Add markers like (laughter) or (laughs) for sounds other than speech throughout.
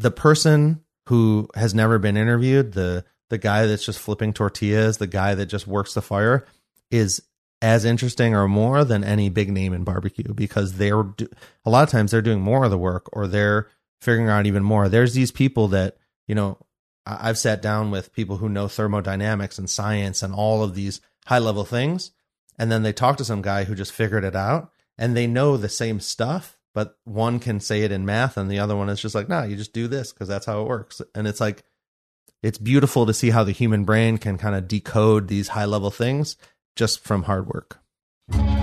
the person who has never been interviewed, the the guy that's just flipping tortillas, the guy that just works the fire, is as interesting or more than any big name in barbecue because they're do- a lot of times they're doing more of the work or they're figuring out even more. There's these people that you know I've sat down with people who know thermodynamics and science and all of these high level things, and then they talk to some guy who just figured it out and they know the same stuff, but one can say it in math and the other one is just like, no, you just do this because that's how it works. And it's like, it's beautiful to see how the human brain can kind of decode these high level things just from hard work.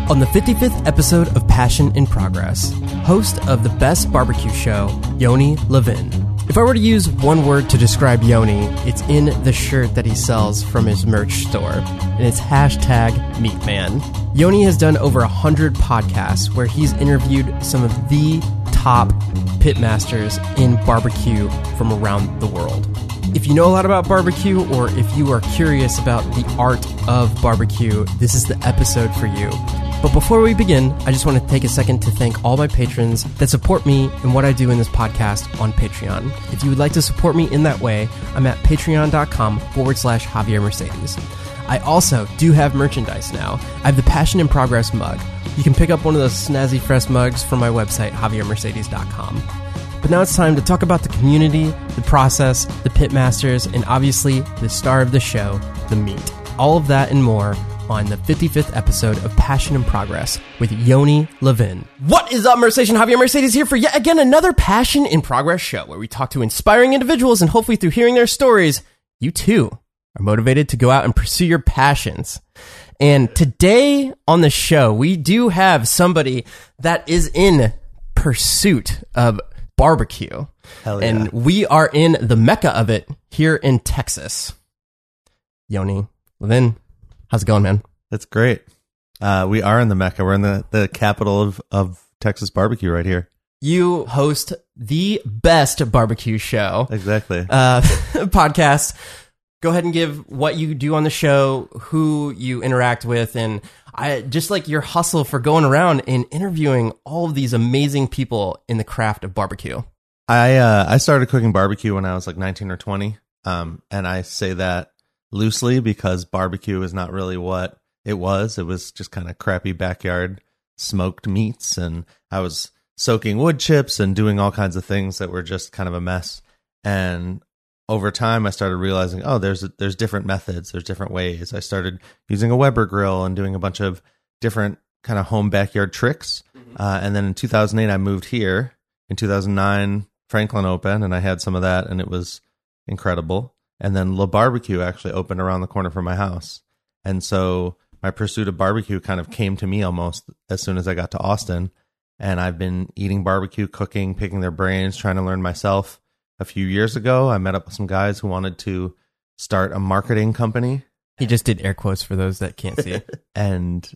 On the 55th episode of Passion in Progress, host of the best barbecue show, Yoni Levin. If I were to use one word to describe Yoni, it's in the shirt that he sells from his merch store, and it's hashtag Meatman. Yoni has done over a hundred podcasts where he's interviewed some of the top pitmasters in barbecue from around the world. If you know a lot about barbecue, or if you are curious about the art of barbecue, this is the episode for you. But before we begin, I just want to take a second to thank all my patrons that support me and what I do in this podcast on Patreon. If you would like to support me in that way, I'm at patreon.com forward slash Javier Mercedes. I also do have merchandise now. I have the Passion in Progress mug. You can pick up one of those snazzy fresh mugs from my website, javiermercedes.com. But now it's time to talk about the community, the process, the pitmasters, and obviously the star of the show, the meat. All of that and more on the 55th episode of Passion in Progress with Yoni Levin. What is up, Mercedes? Javier Mercedes here for yet again another Passion in Progress show where we talk to inspiring individuals and hopefully through hearing their stories, you too are motivated to go out and pursue your passions. And today on the show, we do have somebody that is in pursuit of barbecue. Yeah. And we are in the mecca of it here in Texas. Yoni, Levin, how's it going, man? That's great. Uh, we are in the Mecca. We're in the, the capital of, of Texas barbecue right here. You host the best barbecue show Exactly. uh, (laughs) podcast. Go ahead and give what you do on the show, who you interact with, and I just like your hustle for going around and interviewing all of these amazing people in the craft of barbecue. I uh, I started cooking barbecue when I was like 19 or 20. Um, and I say that loosely because barbecue is not really what it was. It was just kind of crappy backyard smoked meats and I was soaking wood chips and doing all kinds of things that were just kind of a mess. And over time I started realizing, oh, there's there's different methods, there's different ways. I started using a Weber grill and doing a bunch of different kind of home backyard tricks. Uh, and then in 2008 I moved here. In 2009 Franklin opened and I had some of that and it was incredible. And then La Barbecue actually opened around the corner from my house. And so my pursuit of barbecue kind of came to me almost as soon as I got to Austin. And I've been eating barbecue, cooking, picking their brains, trying to learn myself. A few years ago, I met up with some guys who wanted to start a marketing company. He just did air quotes for those that can't see. (laughs) And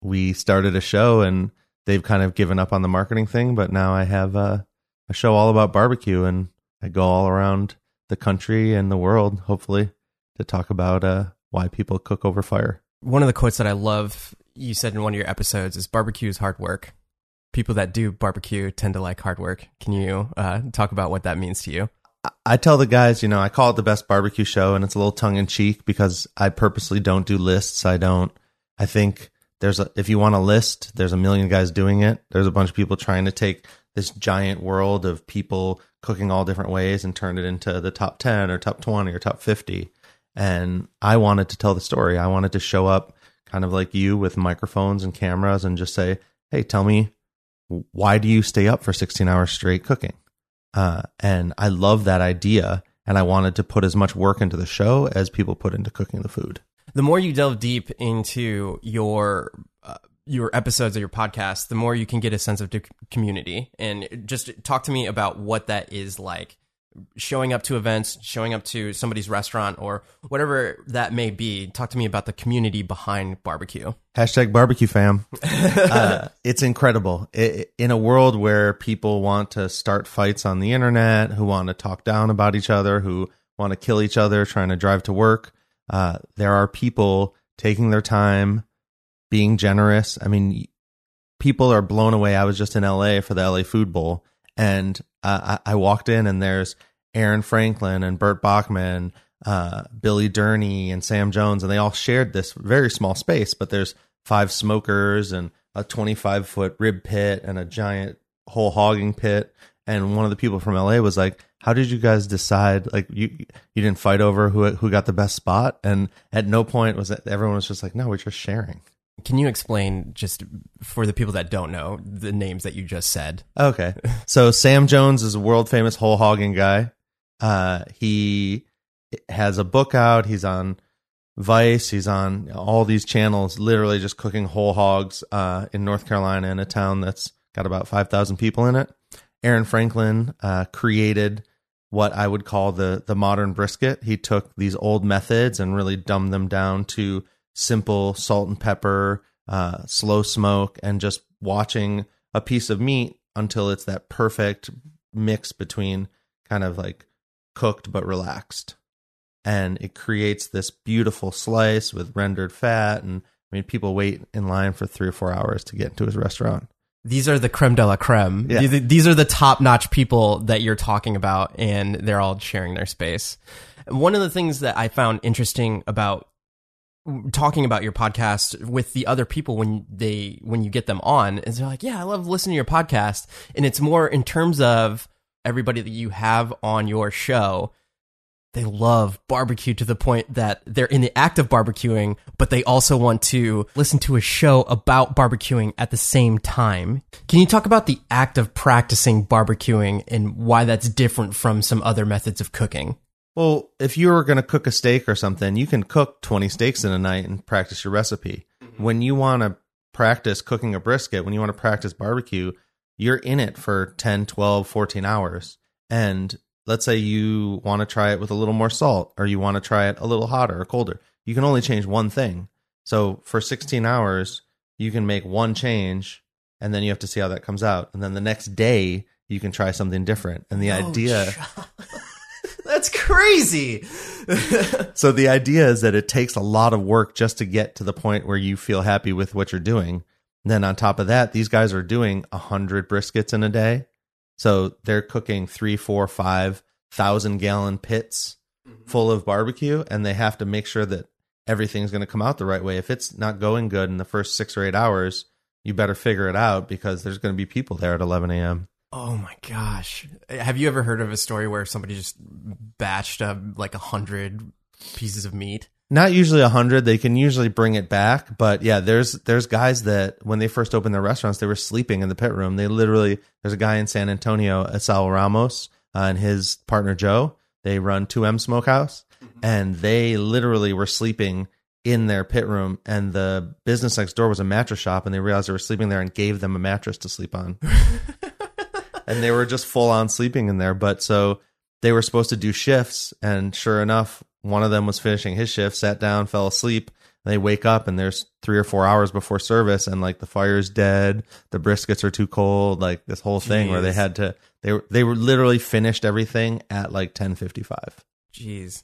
we started a show and they've kind of given up on the marketing thing. But now I have a, a show all about barbecue and I go all around the country and the world, hopefully, to talk about uh, why people cook over fire. One of the quotes that I love you said in one of your episodes is barbecue is hard work. People that do barbecue tend to like hard work. Can you uh, talk about what that means to you? I- I tell the guys, you know, I call it the best barbecue show, and it's a little tongue in cheek because I purposely don't do lists. I don't. I think there's a if you want a list, there's a million guys doing it. There's a bunch of people trying to take this giant world of people cooking all different ways and turned it into the top 10 or top 20 or top 50. And I wanted to tell the story. I wanted to show up kind of like you with microphones and cameras and just say, "Hey, tell me why do you stay up for 16 hours straight cooking?" Uh, and I love that idea. And I wanted to put as much work into the show as people put into cooking the food. the more you delve deep into your uh, your episodes of your podcast, the more you can get a sense of community. And just talk to me about what that is like. Showing up to events, showing up to somebody's restaurant, or whatever that may be. Talk to me about the community behind barbecue. Hashtag barbecue fam. (laughs) uh, it's incredible. I in a world where people want to start fights on the internet, who want to talk down about each other, who want to kill each other, trying to drive to work, uh, there are people taking their time, being generous. I mean, people are blown away. I was just in LA for the LA Food Bowl, and uh, I, I walked in and there's Aaron Franklin and Burt Bakman, uh, Billy Durney and Sam Jones, and they all shared this very small space, but there's five smokers and a 25 foot rib pit and a giant whole hogging pit. And one of the people from LA was like, how did you guys decide? Like you, you didn't fight over who, who got the best spot. And at no point was it, everyone was just like, no, we're just sharing. Can you explain just for the people that don't know the names that you just said? Okay. (laughs) So Sam Jones is a world famous whole hogging guy. Uh, he has a book out. He's on Vice. He's on all these channels, literally just cooking whole hogs uh, in North Carolina in a town that's got about 5,000 people in it. Aaron Franklin uh, created what I would call the the modern brisket. He took these old methods and really dumbed them down to simple salt and pepper, uh, slow smoke, and just watching a piece of meat until it's that perfect mix between kind of like cooked but relaxed. And it creates this beautiful slice with rendered fat. And I mean, people wait in line for three or four hours to get into his restaurant. These are the creme de la creme. Yeah. These, these are the top notch people that you're talking about, and they're all sharing their space. One of the things that I found interesting about talking about your podcast with the other people when they when you get them on is they're like, yeah, I love listening to your podcast, and it's more in terms of everybody that you have on your show. They love barbecue to the point that they're in the act of barbecuing, but they also want to listen to a show about barbecuing at the same time. Can you talk about the act of practicing barbecuing and why that's different from some other methods of cooking? Well, if you were going to cook a steak or something, you can cook 20 steaks in a night and practice your recipe. Mm-hmm. When you want to practice cooking a brisket, when you want to practice barbecue, you're in it for 10, 12, 14 hours. And let's say you want to try it with a little more salt or you want to try it a little hotter or colder. You can only change one thing. So for 16 hours, you can make one change and then you have to see how that comes out. And then the next day, you can try something different. And the oh, idea. (laughs) Crazy. (laughs) So the idea is that it takes a lot of work just to get to the point where you feel happy with what you're doing. And then on top of that, these guys are doing a hundred briskets in a day. So they're cooking three, four, five thousand gallon pits mm-hmm. full of barbecue, and they have to make sure that everything's going to come out the right way. If it's not going good in the first six or eight hours, you better figure it out because there's going to be people there at 11 a.m. Oh my gosh. Have you ever heard of a story where somebody just batched up like a hundred pieces of meat? not usually a hundred. They can usually bring it back, but yeah, there's there's guys that when they first opened their restaurants, they were sleeping in the pit room. They literally there's a guy in San Antonio, Esaul Ramos, uh, and his partner Joe. They run 2M Smokehouse, and they literally were sleeping in their pit room. And the business next door was a mattress shop, and they realized they were sleeping there and gave them a mattress to sleep on. (laughs) and they were just full on sleeping in there. But so they were supposed to do shifts, and sure enough, one of them was finishing his shift, sat down, fell asleep. They wake up, and there's three or four hours before service, and like the fire's dead, the briskets are too cold, like this whole thing where they had to they were they were literally finished everything at like ten fifty five. Jeez.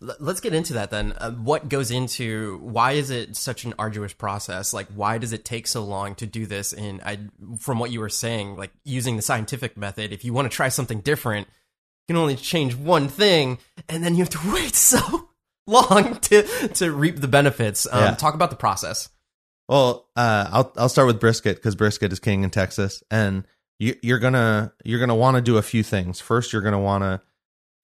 Let's get into that then. Uh, what goes into why is it such an arduous process? Like, why does it take so long to do this? And I, from what you were saying, like using the scientific method, if you want to try something different, you can only change one thing, and then you have to (laughs) wait so long to to reap the benefits. Um, Yeah. Talk about the process. Well, uh, I'll I'll start with brisket because brisket is king in Texas, and you, you're gonna you're gonna want to do a few things. First, you're gonna want to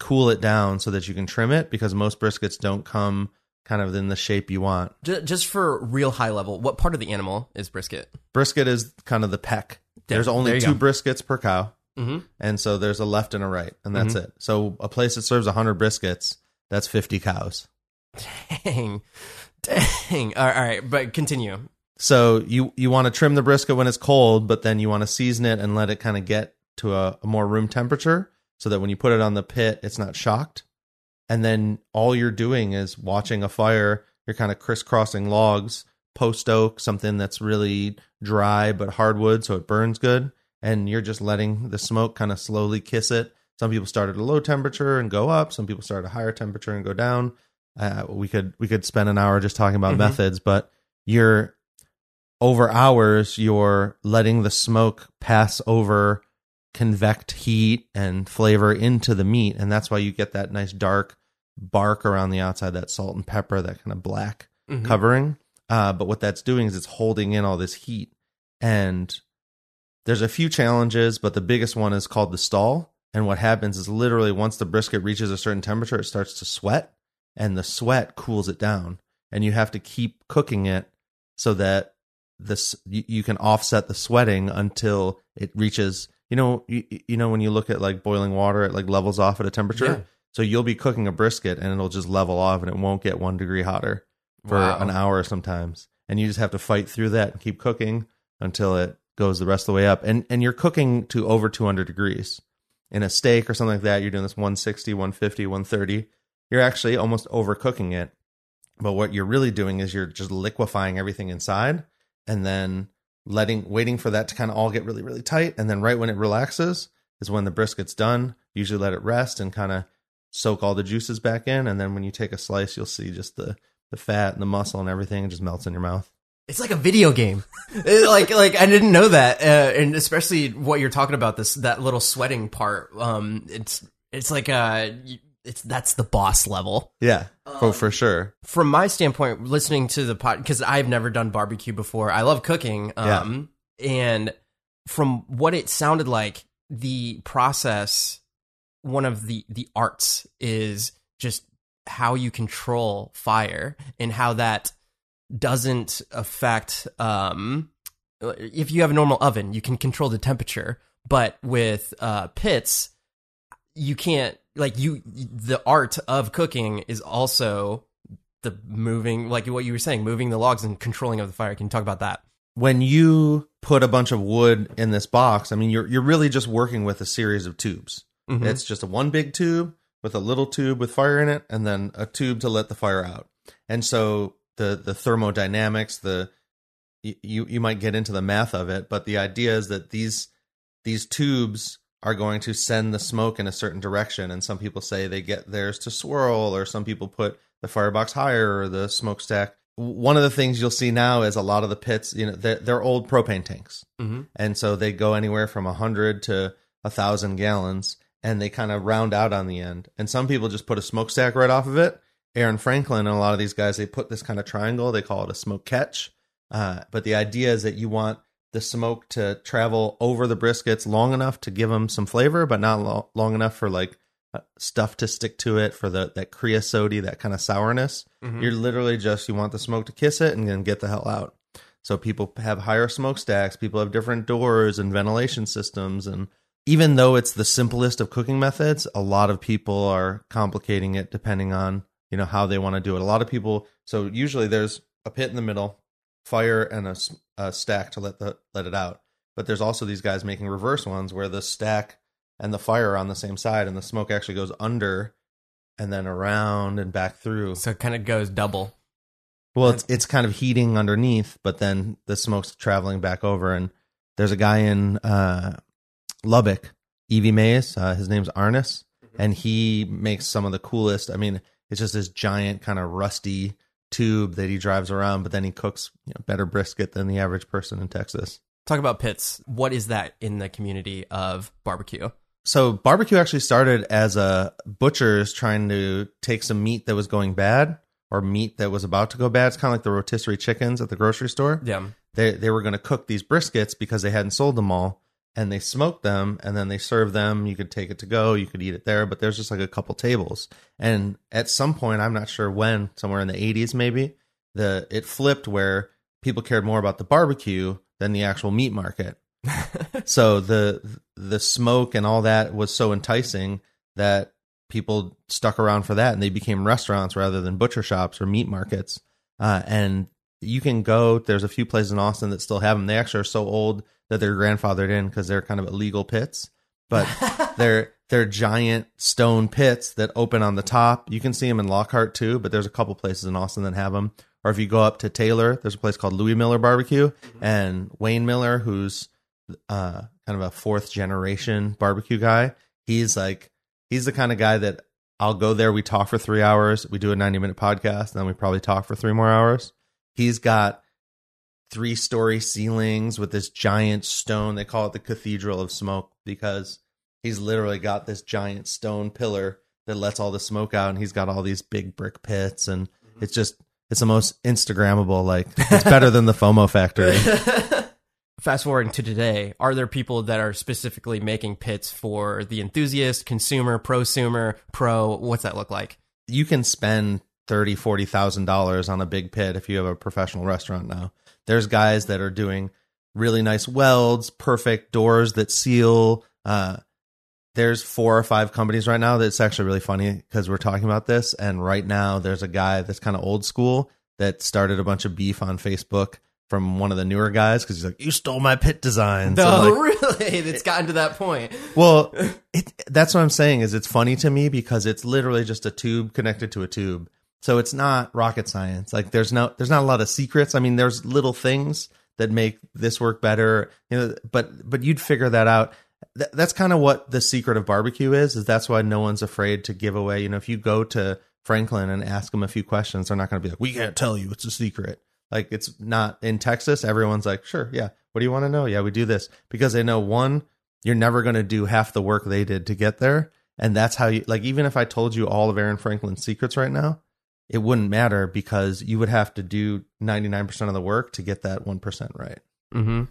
cool it down so that you can trim it because most briskets don't come kind of in the shape you want. Just for real high level, what part of the animal is brisket? Brisket is kind of the peck. There's only there two go. briskets per cow, Mm-hmm. and so there's a left and a right, and that's it. So a place that serves 100 briskets, that's 50 cows. Dang, dang. All right, all right, but continue. So you you want to trim the brisket when it's cold, but then you want to season it and let it kind of get to a, a more room temperature, so that when you put it on the pit, it's not shocked. And then all you're doing is watching a fire. You're kind of crisscrossing logs, post oak, something that's really dry but hardwood, so it burns good. And you're just letting the smoke kind of slowly kiss it. Some people start at a low temperature and go up. Some people start at a higher temperature and go down. Uh, we could we could spend an hour just talking about Mhm. methods, but you're over hours you're letting the smoke pass over convect heat and flavor into the meat, and that's why you get that nice dark bark around the outside, that salt and pepper, that kind of black Mhm. covering. Uh, but what that's doing is it's holding in all this heat. And there's a few challenges, but the biggest one is called the stall. And what happens is literally once the brisket reaches a certain temperature, it starts to sweat, and the sweat cools it down. And you have to keep cooking it so that this you, you can offset the sweating until it reaches. You know, you, you know when you look at like boiling water, it like levels off at a temperature. Yeah. So you'll be cooking a brisket and it'll just level off and it won't get one degree hotter for Wow. an hour sometimes. And you just have to fight through that and keep cooking until it goes the rest of the way up. And and you're cooking to over 200 degrees. In a steak or something like that, you're doing this 160, 150, 130. You're actually almost overcooking it. But what you're really doing is you're just liquefying everything inside and then letting waiting for that to kind of all get really really tight and then right when it relaxes is when the brisket's done. Usually let it rest and kind of soak all the juices back in and then when you take a slice you'll see just the the fat and the muscle and everything just melts in your mouth. It's like a video game. (laughs) It- like like I didn't know that, uh, and especially what you're talking about this that little sweating part. Um, it's it's like uh, it's that's the boss level. Yeah. for for sure. From my standpoint, listening to the pod because I've never done barbecue before. I love cooking. Um, and from what it sounded like, the process, one of the the arts is just how you control fire and how that doesn't affect um if you have a normal oven you can control the temperature but with uh pits you can't like you the art of cooking is also the moving like what you were saying moving the logs and controlling of the fire can you talk about that When you put a bunch of wood in this box, I mean you're you're really just working with a series of tubes. Mhm. It's just a one big tube with a little tube with fire in it, and then a tube to let the fire out. And so the the thermodynamics, the you you might get into the math of it, but the idea is that these these tubes are going to send the smoke in a certain direction. And some people say they get theirs to swirl, or some people put the firebox higher or the smokestack. One of the things you'll see now is a lot of the pits, you know, they're, they're old propane tanks mm-hmm. and so they go anywhere from a hundred to a thousand gallons, and they kind of round out on the end. And some people just put a smokestack right off of it. Aaron Franklin and a lot of these guys they put this kind of triangle. They call it a smoke catch. Uh, but the idea is that you want the smoke to travel over the briskets long enough to give them some flavor, but not lo- long enough for like uh, stuff to stick to it for the that creosote, that kind of sourness. Mhm. You're literally just you want the smoke to kiss it and then get the hell out. So people have higher smokestacks, people have different doors and ventilation systems and even though it's the simplest of cooking methods, a lot of people are complicating it depending on, you know, how they want to do it. A lot of people so usually there's a pit in the middle, fire and a, a stack to let the let it out. But there's also these guys making reverse ones where the stack and the fire are on the same side and the smoke actually goes under and then around and back through. so it kind of goes double Well, it's it's kind of heating underneath, but then the smoke's traveling back over. And there's a guy in uh, Lubbock, Evie Mae's. Uh, his name's Arnis, and he makes some of the coolest. I mean, it's just this giant kind of rusty tube that he drives around, but then he cooks you know, better brisket than the average person in Texas. talk about pits what is that in the community of barbecue So barbecue actually started as a butcher's trying to take some meat that was going bad or meat that was about to go bad. It's kind of like the rotisserie chickens at the grocery store. yeah they they were going to cook these briskets because they hadn't sold them all and they smoked them and then they served them. You could take it to go. You could eat it there. But there's just like a couple tables. And at some point i'm not sure when somewhere in the 80s maybe the it flipped where people cared more about the barbecue than the actual meat market. (laughs) So the the smoke and all that was so enticing that people stuck around for that and they became restaurants rather than butcher shops or meat markets. Uh, and you can go there's a few places in austin that still have them they actually are so old that they're grandfathered in because they're kind of illegal pits but (laughs) they're they're giant stone pits that open on the top you can see them in lockhart too but there's a couple places in austin that have them or if you go up to taylor there's a place called louie mueller barbecue and wayne mueller who's uh, kind of a fourth generation barbecue guy. He's like, he's the kind of guy that I'll go there. We talk for three hours. We do a 90 minute podcast. And then we probably talk for three more hours. He's got three story ceilings with this giant stone. They call it the Cathedral of Smoke because he's literally got this giant stone pillar that lets all the smoke out, and he's got all these big brick pits, and mm-hmm. it's just it's the most Instagrammable. Like it's better than the FOMO factory. (laughs) Fast forwarding to today, are there people that are specifically making pits for the enthusiast, consumer, prosumer, pro? What's that look like? you can spend thirty, forty thousand dollars on a big pit if you have a professional restaurant now. There's guys that are doing really nice welds, perfect doors that seal. Uh, there's four or five companies right now that's actually really funny because we're talking about this. And right now, there's a guy that's kind of old school that started a bunch of beef on Facebook from one of the newer guys because he's like, "You stole my pit design." So, No, like, (laughs) really? It's gotten to that point. well, (laughs) it, that's what I'm saying is it's funny to me because it's literally just a tube connected to a tube. So it's not rocket science. Like there's no there's not a lot of secrets. I mean, there's little things that make this work better, you know, but but you'd figure that out. Th- that's kind of what the secret of barbecue is. Is that's why no one's afraid to give away. You know, if you go to Franklin and ask them a few questions, they're not going to be like, "We can't tell you. It's a secret." Like it's not in Texas. Everyone's like, "Sure, yeah. What do you want to know? Yeah, we do this because they know one, you're never going to do half the work they did to get there, and that's how you like. Even if I told you all of Aaron Franklin's secrets right now, it wouldn't matter because you would have to do 99% of the work to get that 1% right. hmm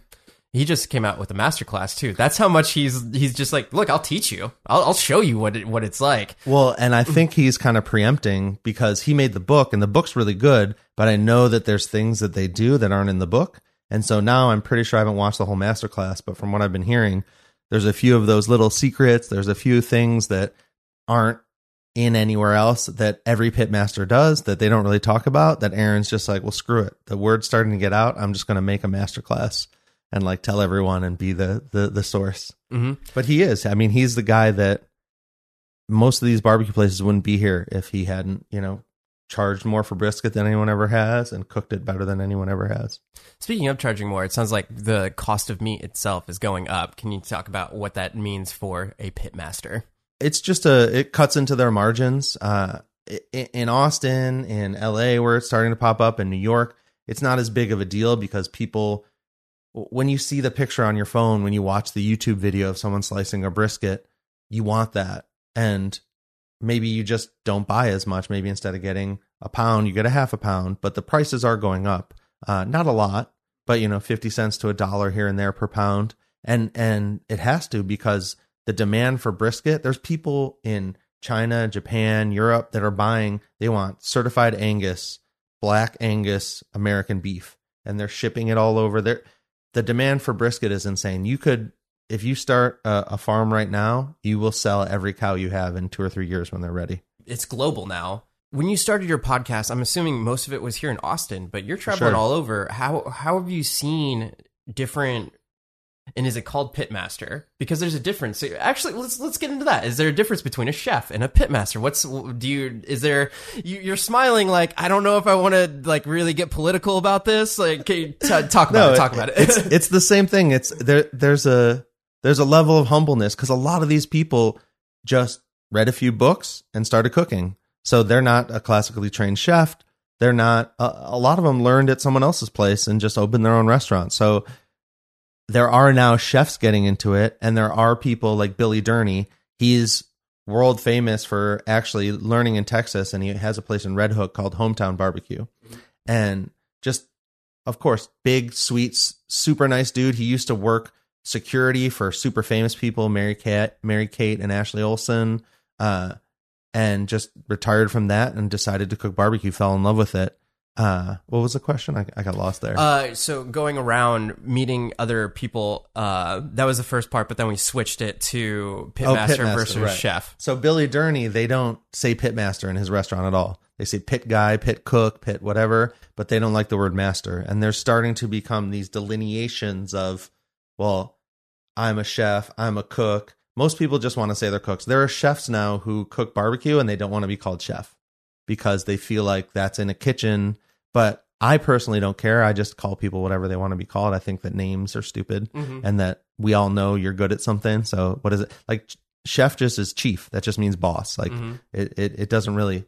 He just came out with a masterclass too. That's how much he's he's just like, look, I'll teach you. I'll, I'll show you what it, what it's like. Well, and I think he's kind of preempting because he made the book and the book's really good, but I know that there's things that they do that aren't in the book. And so now I'm pretty sure I haven't watched the whole masterclass, but from what I've been hearing, there's a few of those little secrets. There's a few things that aren't in anywhere else that every pitmaster does that they don't really talk about that Aaron's just like, well, screw it. The word's starting to get out. I'm just going to make a masterclass and like tell everyone and be the, the, the source. hmm But he is. I mean, he's the guy that most of these barbecue places wouldn't be here if he hadn't, you know, charged more for brisket than anyone ever has and cooked it better than anyone ever has. Speaking of charging more, it sounds like the cost of meat itself is going up. Can you talk about what that means for a pit master? It's just a it cuts into their margins. Uh, in Austin, in LA, where it's starting to pop up, in New York, it's not as big of a deal because people, when you see the picture on your phone, when you watch the YouTube video of someone slicing a brisket, you want that, and maybe you just don't buy as much. Maybe instead of getting a pound, you get a half a pound, but the prices are going up. Uh, not a lot, but you know, 50 cents to a dollar here and there per pound. And, and it has to because the demand for brisket, there's people in China, Japan, Europe that are buying, they want certified Angus, black Angus American beef, and they're shipping it all over there. The demand for brisket is insane. You could, if you start a, a farm right now, you will sell every cow you have in two or three years when they're ready. It's global now. When you started your podcast, I'm assuming most of it was here in Austin, but you're traveling Sure. all over. How how have you seen different and is it called pitmaster? Because there's a difference. So actually, let's let's get into that. Is there a difference between a chef and a pitmaster? What's do you is there? You, you're smiling like I don't know if I want to like really get political about this. Like, can you talk about it? Talk about it. it's it's the same thing. It's there. There's a there's a level of humbleness because a lot of these people just read a few books and started cooking, so they're not a classically trained chef. They're not. A, a lot of them learned at someone else's place and just opened their own restaurant. So there are now chefs getting into it, and there are people like Billy Durney. He's world famous for actually learning in Texas, and he has a place in Red Hook called Hometown Barbecue, and just of course, big, sweet, super nice dude. He used to work security for super famous people, Mary Kate, Mary Kate, and Ashley Olsen, uh, and just retired from that and decided to cook barbecue. Fell in love with it. Uh, what was the question? I, I got lost there. Uh, so going around meeting other people, uh, that was the first part, but then we switched it to pitmaster, pitmaster, versus right. chef. So Billy Durney, they don't say pitmaster in his restaurant at all. They say pit guy, pit cook, pit whatever, but they don't like the word master. And they're starting to become these delineations of, well, I'm a chef, I'm a cook. Most people just want to say they're cooks. There are chefs now who cook barbecue and they don't want to be called chef because they feel like that's in a kitchen. But I personally don't care. I just call people whatever they want to be called. I think that names are stupid and that we all know you're good at something. So what is it? Like chef just is chief. That just means boss. Like Mhm. it, it, it doesn't really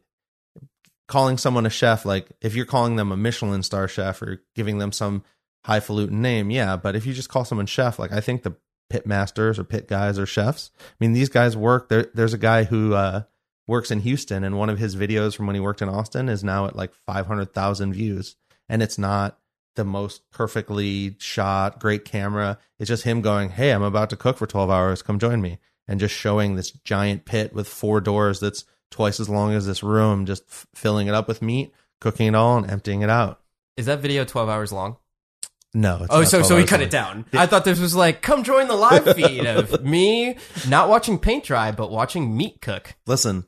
calling someone a chef. Like if you're calling them a Michelin star chef or giving them some highfalutin name, yeah. But if you just call someone chef, like I think the pit masters or pit guys or chefs, I mean, these guys work. There, there's a guy who uh, works in Houston, and one of his videos from when he worked in Austin is now at like 500,000 views, and it's not the most perfectly shot, great camera. It's just him going, "Hey, I'm about to cook for 12 hours. Come join me," and just showing this giant pit with four doors that's twice as long as this room, just f- filling it up with meat, cooking it all, and emptying it out. Is that video 12 hours long? No. It's Oh, not so so he hours cut it down. I thought this was like, come join the live feed of (laughs) me not watching paint dry, but watching meat cook. Listen,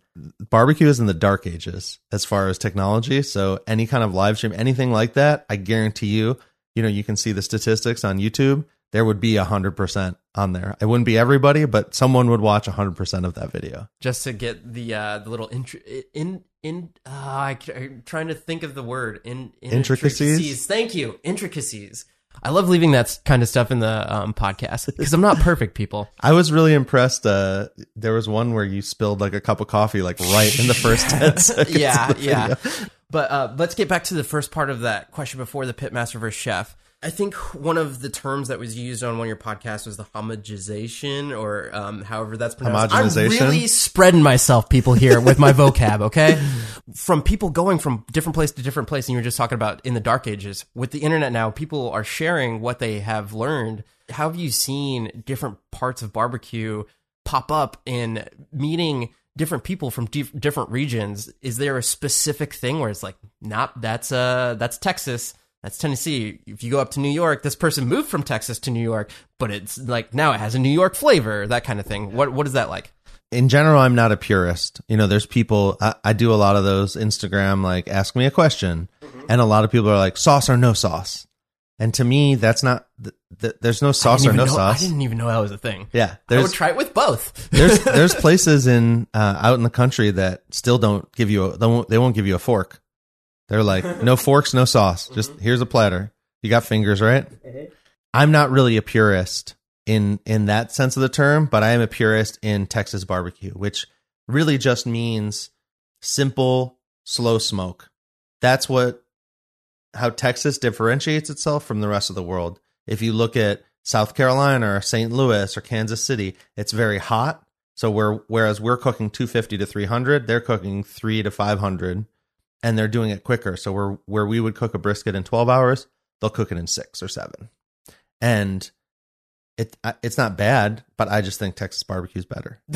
barbecue is in the dark ages as far as technology. So any kind of live stream, anything like that, I guarantee you, you know, you can see the statistics on YouTube. There would be a hundred percent on there. It wouldn't be everybody, but someone would watch a hundred percent of that video. Just to get the uh, the little in in uh, I, am trying to think of the word in, in Intricacies? Thank you, intricacies. I love leaving that kind of stuff in the um, podcast because I'm not perfect, people. (laughs) I was really impressed. Uh, there was one where you spilled like a cup of coffee, like right in the first (laughs) 10 seconds. yeah, yeah. But uh, let's get back to the first part of that question before the pitmaster versus chef. I think one of the terms that was used on one of your podcasts was the homogenization, or um, however that's pronounced. I'm really spreading myself, people, here with my (laughs) vocab. Okay, from people going from different place to different place, and you were just talking about in the dark ages with the internet now, people are sharing what they have learned. How have you seen different parts of barbecue pop up in meeting different people from dif- different regions is there a specific thing where it's like nah that's uh that's texas that's tennessee if you go up to new york this person moved from texas to new york but it's like now it has a new york flavor that kind of thing what what is that like in general, I'm not a purist. You know, there's people, I, I do a lot of those Instagram, like, ask me a question. And a lot of people are like, sauce or no sauce. And to me, that's not, th- th- there's no sauce or no know- sauce. i didn't even know that was a thing Yeah. i There's, would try it with both (laughs) there's, there's places in, uh, out in the country that still don't give you a, they won't, they won't give you a fork. They're like, no (laughs) forks, no sauce. Just mm-hmm. here's a platter. You got fingers, right? Uh-huh. I'm not really a purist in in that sense of the term, but I am a purist in Texas barbecue, which really just means simple, slow smoke. That's what how Texas differentiates itself from the rest of the world. If you look at South Carolina or St. Louis or Kansas City, it's very hot. So we're whereas we're cooking 250 to 300, they're cooking 3 to 500 and they're doing it quicker. So we're where we would cook a brisket in 12 hours, they'll cook it in 6 or 7. And it it's not bad, but I just think Texas barbecue is better. (laughs)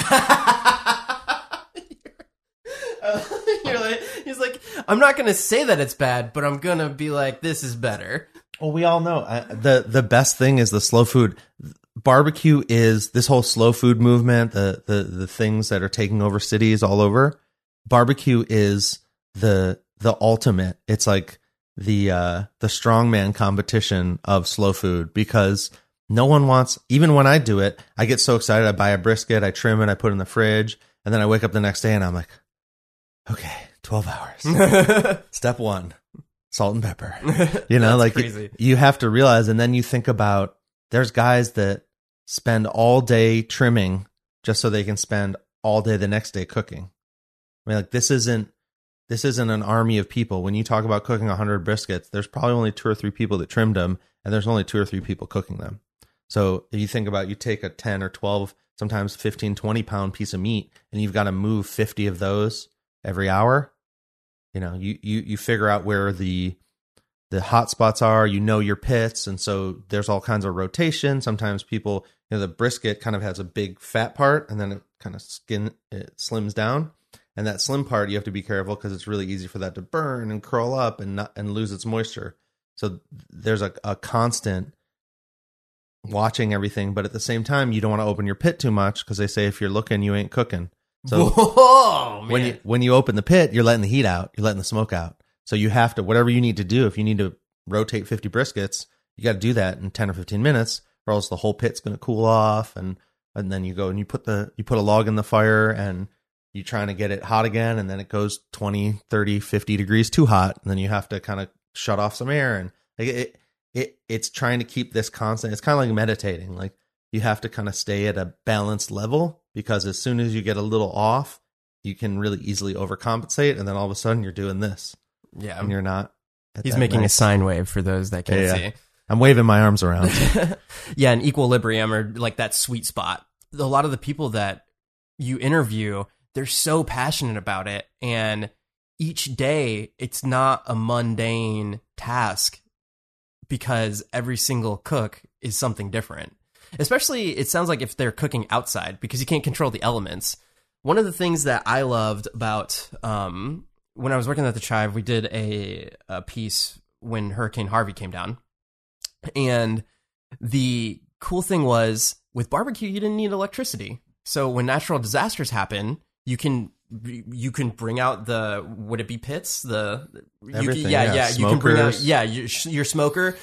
You're like, he's like i'm not gonna say that it's bad but i'm gonna be like this is better Well, we all know uh, the the best thing is the slow food. Barbecue is this whole slow food movement. The the the things that are taking over cities all over. Barbecue is the the ultimate. It's like the uh the strongman competition of slow food because no one wants. Even when I do it, I get so excited. I buy a brisket, I trim it, I put it in the fridge, and then I wake up the next day and I'm like, okay, twelve hours. (laughs) Step one, salt and pepper. (laughs) You know, like crazy. you have to realize, and then you think about there's guys that spend all day trimming just so they can spend all day the next day cooking. I mean, like this isn't this isn't an army of people. When you talk about cooking 100 briskets, there's probably only two or three people that trimmed them, and there's only two or three people cooking them. So if you think about you take a 10 or 12, sometimes 15, 20 pound piece of meat, and you've got to move 50 of those every hour. You know, you you you figure out where the the hot spots are, you know your pits, and so there's all kinds of rotation. Sometimes people, you know, the brisket kind of has a big fat part, and then it kind of skin it slims down, and that slim part you have to be careful because it's really easy for that to burn and curl up and not and lose its moisture. So there's a, a constant watching everything, but at the same time, you don't want to open your pit too much because they say if you're looking, you ain't cooking. So (laughs) Whoa, when you when you open the pit, you're letting the heat out, you're letting the smoke out. So you have to whatever you need to do. If you need to rotate 50 briskets, you got to do that in 10 or 15 minutes, or else the whole pit's going to cool off, and and then you go and you put the you put a log in the fire and you're trying to get it hot again, and then it goes 20, 30, 50 degrees too hot, and then you have to kind of shut off some air and like it it it's trying to keep this constant. It's kind of like meditating, like you have to kind of stay at a balanced level because as soon as you get a little off, you can really easily overcompensate, and then all of a sudden you're doing this, yeah, and you're not. he's making nice- a sine wave for those that can't Yeah, see. yeah. I'm waving my arms around. (laughs) yeah, an equilibrium or like that sweet spot. A lot of the people that you interview, they're so passionate about it. And each day, it's not a mundane task because every single cook is something different. Especially, it sounds like if they're cooking outside because you can't control the elements. One of the things that I loved about um, when I was working at the Chive, we did a, a piece when Hurricane Harvey came down. And the cool thing was with barbecue, you didn't need electricity. So when natural disasters happen, you can you can bring out the would it be pits the can, yeah yeah. yeah you can bring out yeah your, your smoker.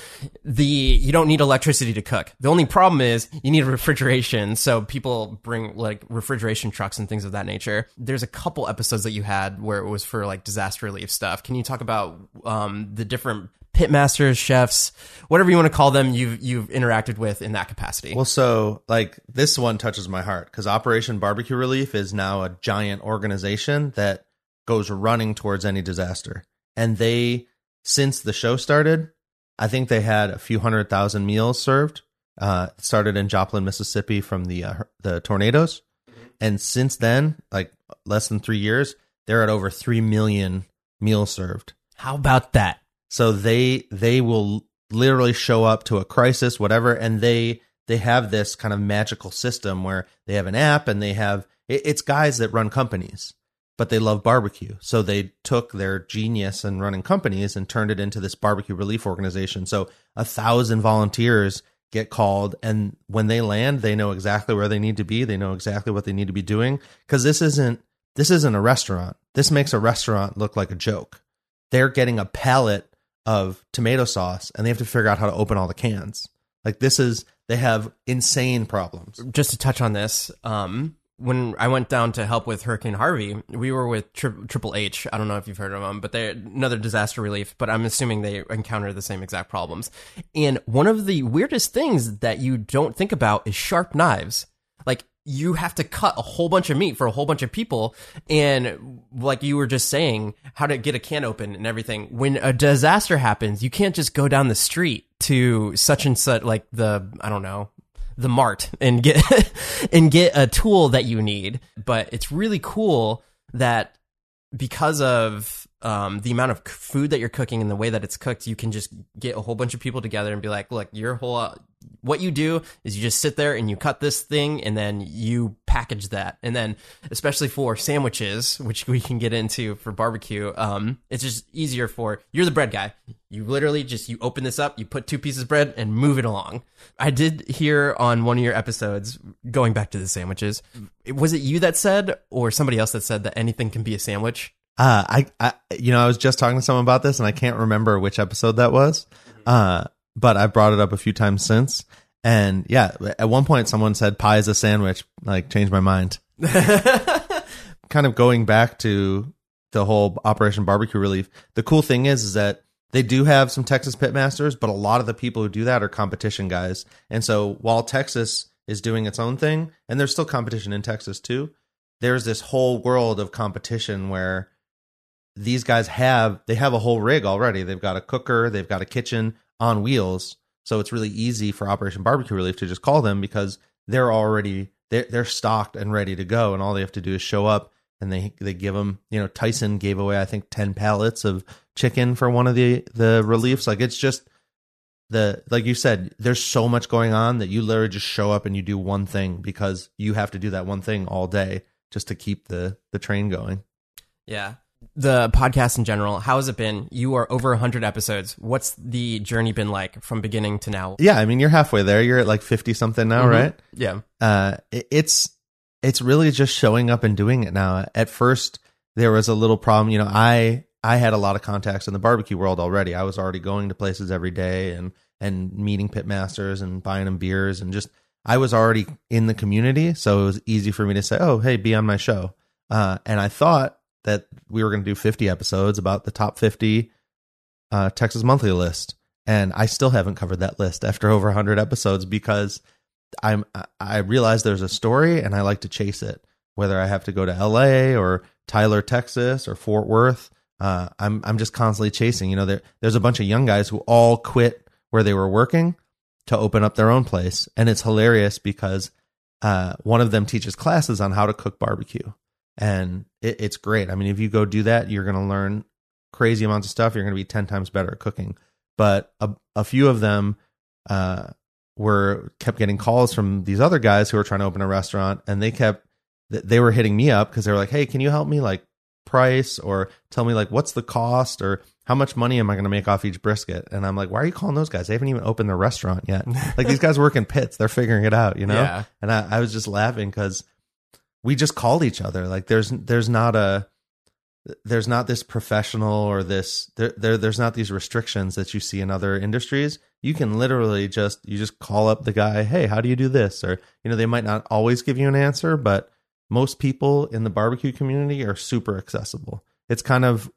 The you don't need electricity to cook. The only problem is you need refrigeration. So people bring like refrigeration trucks and things of that nature. There's a couple episodes that you had where it was for like disaster relief stuff. Can you talk about um the different pit masters chefs whatever you want to call them you've you've interacted with in that capacity Well, so like this one touches my heart because Operation Barbecue Relief is now a giant organization that goes running towards any disaster. And they, since the show started, I think they had a few hundred thousand meals served. Uh, started in Joplin, Mississippi, from the uh, the tornadoes, and since then, like less than three years, they're at over three million meals served. how about that So they they will literally show up to a crisis, whatever, and they they have this kind of magical system where they have an app and they have it, it's guys that run companies, but they love barbecue. So they took their genius in running companies and turned it into this barbecue relief organization. So a thousand volunteers get called and when they land they know exactly where they need to be they know exactly what they need to be doing because this isn't this isn't a restaurant this makes a restaurant look like a joke they're getting a pallet of tomato sauce and they have to figure out how to open all the cans. Like this is they have insane problems. just to touch on this, um, when I went down to help with Hurricane Harvey, we were with Tri- Triple H. I don't know if you've heard of them, but they're another disaster relief. But I'm assuming they encounter the same exact problems. And one of the weirdest things that you don't think about is sharp knives. You have to cut a whole bunch of meat for a whole bunch of people, and like you were just saying, how to get a can open and everything. When a disaster happens, you can't just go down the street to such and such, like the I don't know the mart and get (laughs) and get a tool that you need. But it's really cool that because of um, the amount of food that you're cooking and the way that it's cooked, you can just get a whole bunch of people together and be like, "Look, your whole what you do is you just sit there and you cut this thing and then you package that, and then especially for sandwiches, which we can get into for barbecue, um, it's just easier for you're the bread guy. You literally just you open this up, you put two pieces of bread and move it along. I did hear on one of your episodes, going back to the sandwiches, was it you that said or somebody else that said that anything can be a sandwich? Uh, I, I, you know, I was just talking to someone about this and I can't remember which episode that was. Uh, but I've brought it up a few times since. And yeah, at one point someone said pie is a sandwich, like changed my mind. (laughs) kind of going back to the whole Operation Barbecue Relief. The cool thing is, is that they do have some Texas pitmasters, but a lot of the people who do that are competition guys. And so while Texas is doing its own thing, and there's still competition in Texas too, there's this whole world of competition where these guys have they have a whole rig already. They've got a cooker, they've got a kitchen on wheels. So it's really easy for Operation Barbecue Relief to just call them because they're already they're, they're stocked and ready to go, and all they have to do is show up. And they they give them you know Tyson gave away I think ten pallets of chicken for one of the the reliefs. Like it's just the like you said, there's so much going on that you literally just show up and you do one thing because you have to do that one thing all day just to keep the the train going. Yeah. The podcast in general, how has it been? You are over 100 episodes. What's the journey been like from beginning to now? Yeah, I mean you're halfway there. You're at like fifty something now, Mhm. right? Yeah. uh, it- it's it's really just showing up and doing it now. At first, there was a little problem. You know, I I had a lot of contacts in the barbecue world already. I was already going to places every day and and meeting pit masters and buying them beers and just I was already in the community, so it was easy for me to say, "Oh, hey, be on my show." Uh, and I thought that we were going to do 50 episodes about the top 50 uh, Texas monthly list, and I still haven't covered that list after over 100 episodes because I'm I realize there's a story and I like to chase it. Whether I have to go to L.A. or Tyler, Texas, or Fort Worth, uh, I'm I'm just constantly chasing. You know, there there's a bunch of young guys who all quit where they were working to open up their own place. And it's hilarious because uh, one of them teaches classes on how to cook barbecue. And it, it's great. I mean, if you go do that, you're going to learn crazy amounts of stuff. You're going to be 10 times better at cooking. But a, a few of them uh, were kept getting calls from these other guys who were trying to open a restaurant and they kept they were hitting me up because they were like, "Hey, can you help me like price or tell me like what's the cost or how much money am I going to make off each brisket?" And I'm like, "Why are you calling those guys? They haven't even opened their restaurant yet. (laughs) like these guys work in pits; they're figuring it out, you know." Yeah. And I, I was just laughing because we just called each other. Like there's there's not a there's not this professional or this there, there there's not these restrictions that you see in other industries. You can literally just you just call up the guy hey how do you do this? Or you know they might not always give you an answer but most people in the barbecue community are super accessible. It's kind of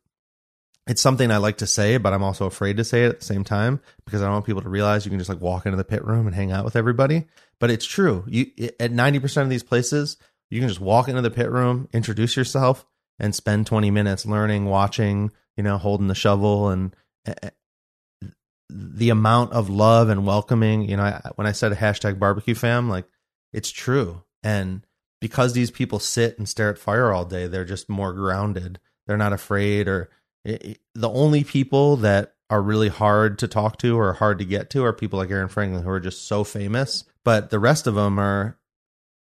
it's something i like to say but i'm also afraid to say it at the same time because i don't want people to realize you can just like walk into the pit room and hang out with everybody. But it's true. You at 90% of these places you can just walk into the pit room introduce yourself and spend 20 minutes learning, watching, you know, holding the shovel and uh, the amount of love and welcoming, you know, when I said hashtag barbecue fam, like it's true. And because these people sit and stare at fire all day, they're just more grounded. They're not afraid or it, the only people that are really hard to talk to or hard to get to are people like Aaron Franklin who are just so famous. But the rest of them are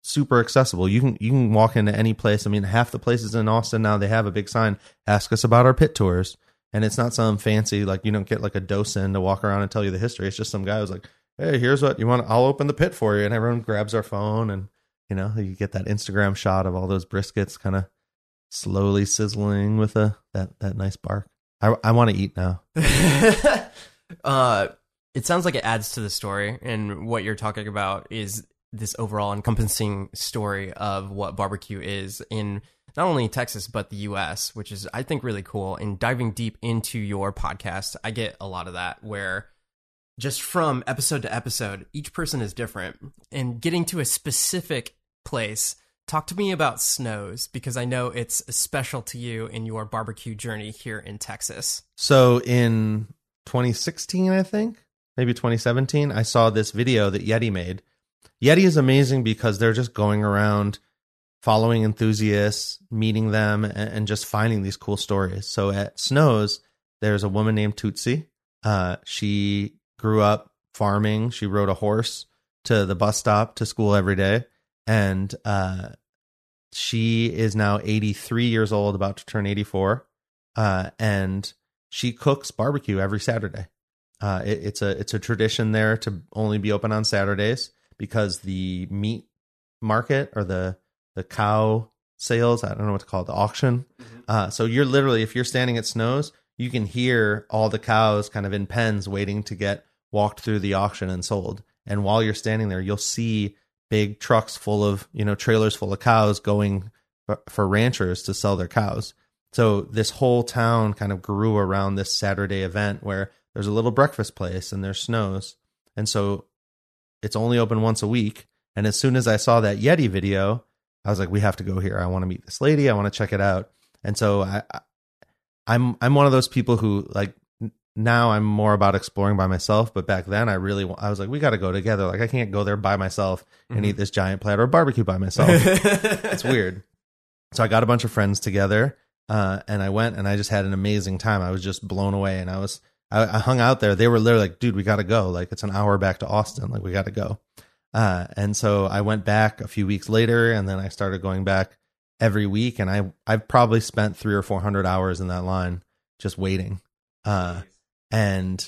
super accessible. You can you can walk into any place. I mean, half the places in Austin now they have a big sign, ask us about our pit tours. And it's not some fancy like you don't get like a docent to walk around and tell you the history. It's just some guy who's like, Hey, here's what you want I'll open the pit for you and everyone grabs our phone and you know, you get that Instagram shot of all those briskets kind of slowly sizzling with a that that nice bark. I I want to eat now. (laughs) uh it sounds like it adds to the story and what you're talking about is this overall encompassing story of what barbecue is in not only Texas but the US, which is I think really cool. And diving deep into your podcast, I get a lot of that where just from episode to episode, each person is different. And getting to a specific place, talk to me about Snows because I know it's special to you in your barbecue journey here in Texas. So in 2016, I think, maybe 2017, I saw this video that Yeti made Yeti is amazing because they're just going around following enthusiasts, meeting them, and, just finding these cool stories. So at Snows, there's a woman named Tootsie. Uh, she grew up farming. She rode a horse to the bus stop to school every day. And uh, she is now 83 years old, about to turn 84. Uh, and she cooks barbecue every Saturday. Uh, it, it's a it's a tradition there to only be open on Saturdays because the meat market or the the cow sales i don't know what to call it the auction mm-hmm. uh, so you're literally if you're standing at snows you can hear all the cows kind of in pens waiting to get walked through the auction and sold. And while you're standing there you'll see big trucks full of you know trailers full of cows going for, for ranchers to sell their cows. So this whole town kind of grew around this saturday event where there's a little breakfast place and there's snows. And so it's only open once a week. And as soon as I saw that Yeti video, I was like, we have to go here. I want to meet this lady. I want to check it out. And so I, I I'm I'm one of those people who like now I'm more about exploring by myself, but back then I really I was like, we got to go together. Like I can't go there by myself and mm-hmm. eat this giant platter of barbecue by myself. (laughs) it's weird. So I got a bunch of friends together, uh, and I went and I just had an amazing time. I was just blown away, and I was I, I hung out there. They were literally like, dude, we got to go. Like, it's an hour back to Austin. Like, we got to go. Uh, and so I went back a few weeks later and then I started going back every week. And I, I've probably spent three or 400 hours in that line just waiting. Uh, and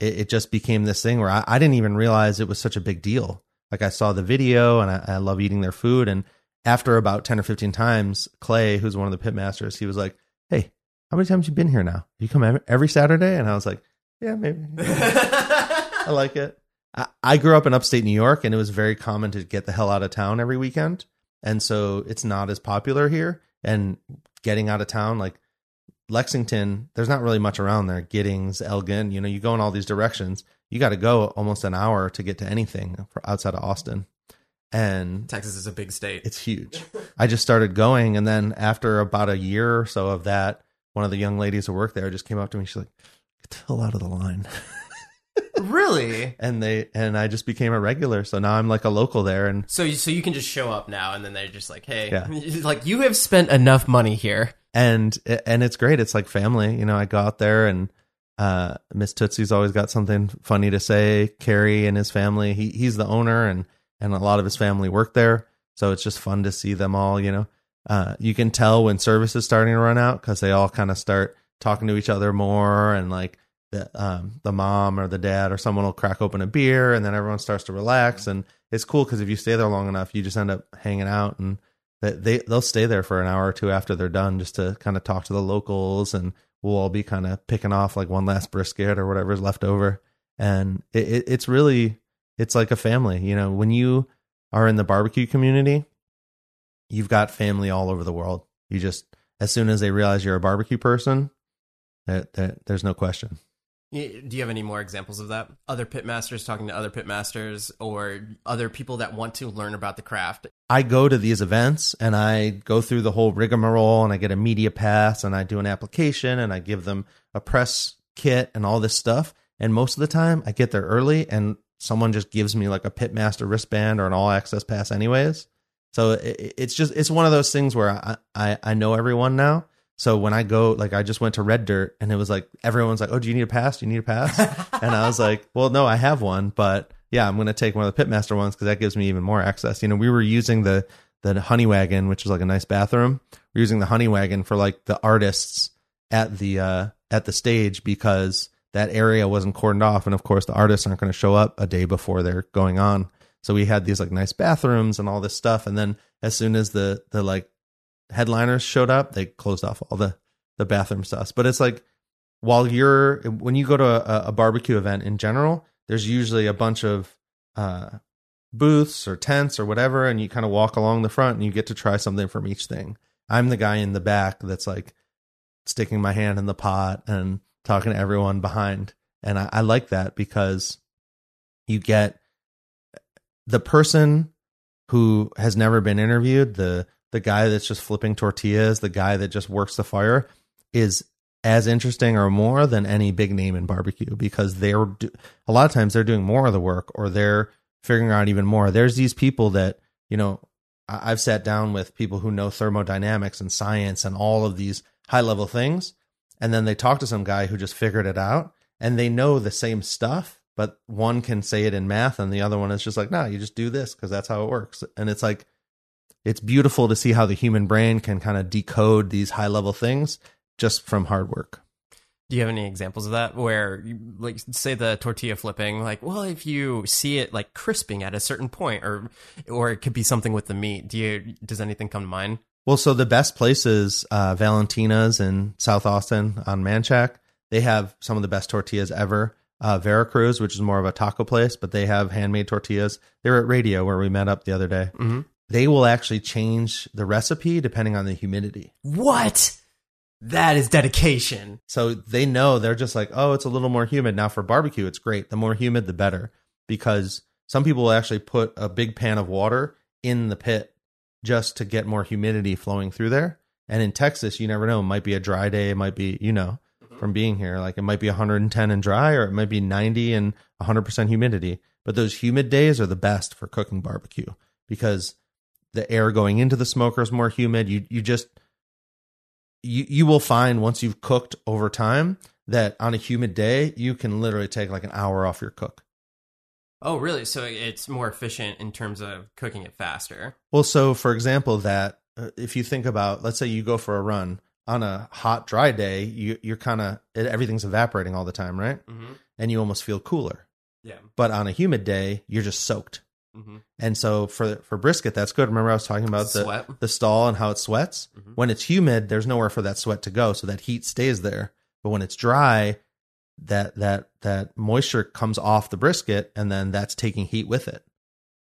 it, it, just became this thing where I, I, didn't even realize it was such a big deal. Like I saw the video and I, I love eating their food. And after about 10 or 15 times, Clay, who's one of the pitmasters, he was like, Hey, how many times you been here now? You come every Saturday? And I was like, yeah, maybe. (laughs) I like it. I, I grew up in upstate New York and it was very common to get the hell out of town every weekend. And so it's not as popular here. And getting out of town, like Lexington, there's not really much around there. Giddings, Elgin, you know, you go in all these directions. You got to go almost an hour to get to anything outside of Austin. And Texas is a big state. It's huge. I just started going. And then after about a year or so of that, one of the young ladies who worked there just came up to me. She's like, "Get the hell out of the line." (laughs) really? and they and I just became a regular. So now I'm like a local there, and So you, so you can just show up now, and then they're just like, hey, Yeah. (laughs) like you have spent enough money here. and and it's great. It's like family. You know, I go out there and uh, Miss Tootsie's always got something funny to say. Kerry and his family. He he's the owner, and and a lot of his family work there. So it's just fun to see them all. You know, uh, you can tell when service is starting to run out because they all kind of start talking to each other more, and like the um, the mom or the dad or someone will crack open a beer, and then everyone starts to relax, and it's cool because if you stay there long enough, you just end up hanging out and they, they they'll stay there for an hour or two after they're done just to kind of talk to the locals and we'll all be kind of picking off like one last brisket or whatever's left over. And it, it, it's really it's like a family you know when you are in the barbecue community you've got family all over the world you just as soon as they realize you're a barbecue person that, that there's no question Do you have any more examples of that? Other pitmasters talking to other pitmasters, or other people that want to learn about the craft. I go to these events and I go through the whole rigmarole and I get a media pass and I do an application and I give them a press kit and all this stuff. And most of the time I get there early and someone just gives me like a pitmaster wristband or an all access pass anyways. So it, it's just, it's one of those things where I, I, I know everyone now. So when I go, like I just went to Red Dirt and it was like, everyone's like, Oh, do you need a pass? Do you need a pass? (laughs) and I was like, well, no, I have one, but yeah, I'm going to take one of the Pitmaster ones because that gives me even more access. You know, we were using the the honey wagon, which is like a nice bathroom. We're using the honey wagon for like the artists at the uh at the stage because that area wasn't cordoned off, and of course the artists aren't going to show up a day before they're going on. So we had these like nice bathrooms and all this stuff, and then as soon as the the like headliners showed up, they closed off all the the bathroom stuff. But it's like while you're when you go to a, a barbecue event in general, there's usually a bunch of uh, booths or tents or whatever, and you kind of walk along the front and you get to try something from each thing. I'm the guy in the back that's like sticking my hand in the pot and talking to everyone behind, and I, I like that because you get the person who has never been interviewed, the the guy that's just flipping tortillas, the guy that just works the fire, is as interesting or more than any big name in barbecue because they're do- a lot of times they're doing more of the work or they're figuring out even more. There's these people that you know I- I've sat down with people who know thermodynamics and science and all of these high level things, and then they talk to some guy who just figured it out and they know the same stuff, but one can say it in math and the other one is just like, no, you just do this because that's how it works. And it's like it's beautiful to see how the human brain can kind of decode these high level things just from hard work. Do you have any examples of that where, you, like, say the tortilla flipping? Like, well, if you see it like crisping at a certain point, or or it could be something with the meat. Do you does anything come to mind? Well, so the best places, uh, Valentina's in South Austin on Manchac, they have some of the best tortillas ever. Uh, Veracruz, which is more of a taco place, but they have handmade tortillas. They're at Radio where we met up the other day. Mm-hmm. They will actually change the recipe depending on the humidity. What? That is dedication. So they know they're just like, oh, it's a little more humid. Now for barbecue, it's great. The more humid, the better. Because some people will actually put a big pan of water in the pit just to get more humidity flowing through there. And in Texas, you never know. It might be a dry day. It might be, you know, from being here. Like it might be 110 and dry, or it might be 90 and 100% humidity. But those humid days are the best for cooking barbecue because the air going into the smoker is more humid. You you just you you will find once you've cooked over time that on a humid day you can literally take like an hour off your cook. Oh, really? So it's more efficient in terms of cooking it faster. Well, so for example, that uh, if you think about, let's say you go for a run on a hot, dry day, you, you're kind of everything's evaporating all the time, right? Mm-hmm. And you almost feel cooler. Yeah. But on a humid day, you're just soaked. Mm-hmm. And so for for brisket, that's good. Remember, I was talking about the Sweat. the stall and how it sweats. Mhm. When it's humid, there's nowhere for that sweat to go, so that heat stays there. But when it's dry, that that that moisture comes off the brisket, and then that's taking heat with it.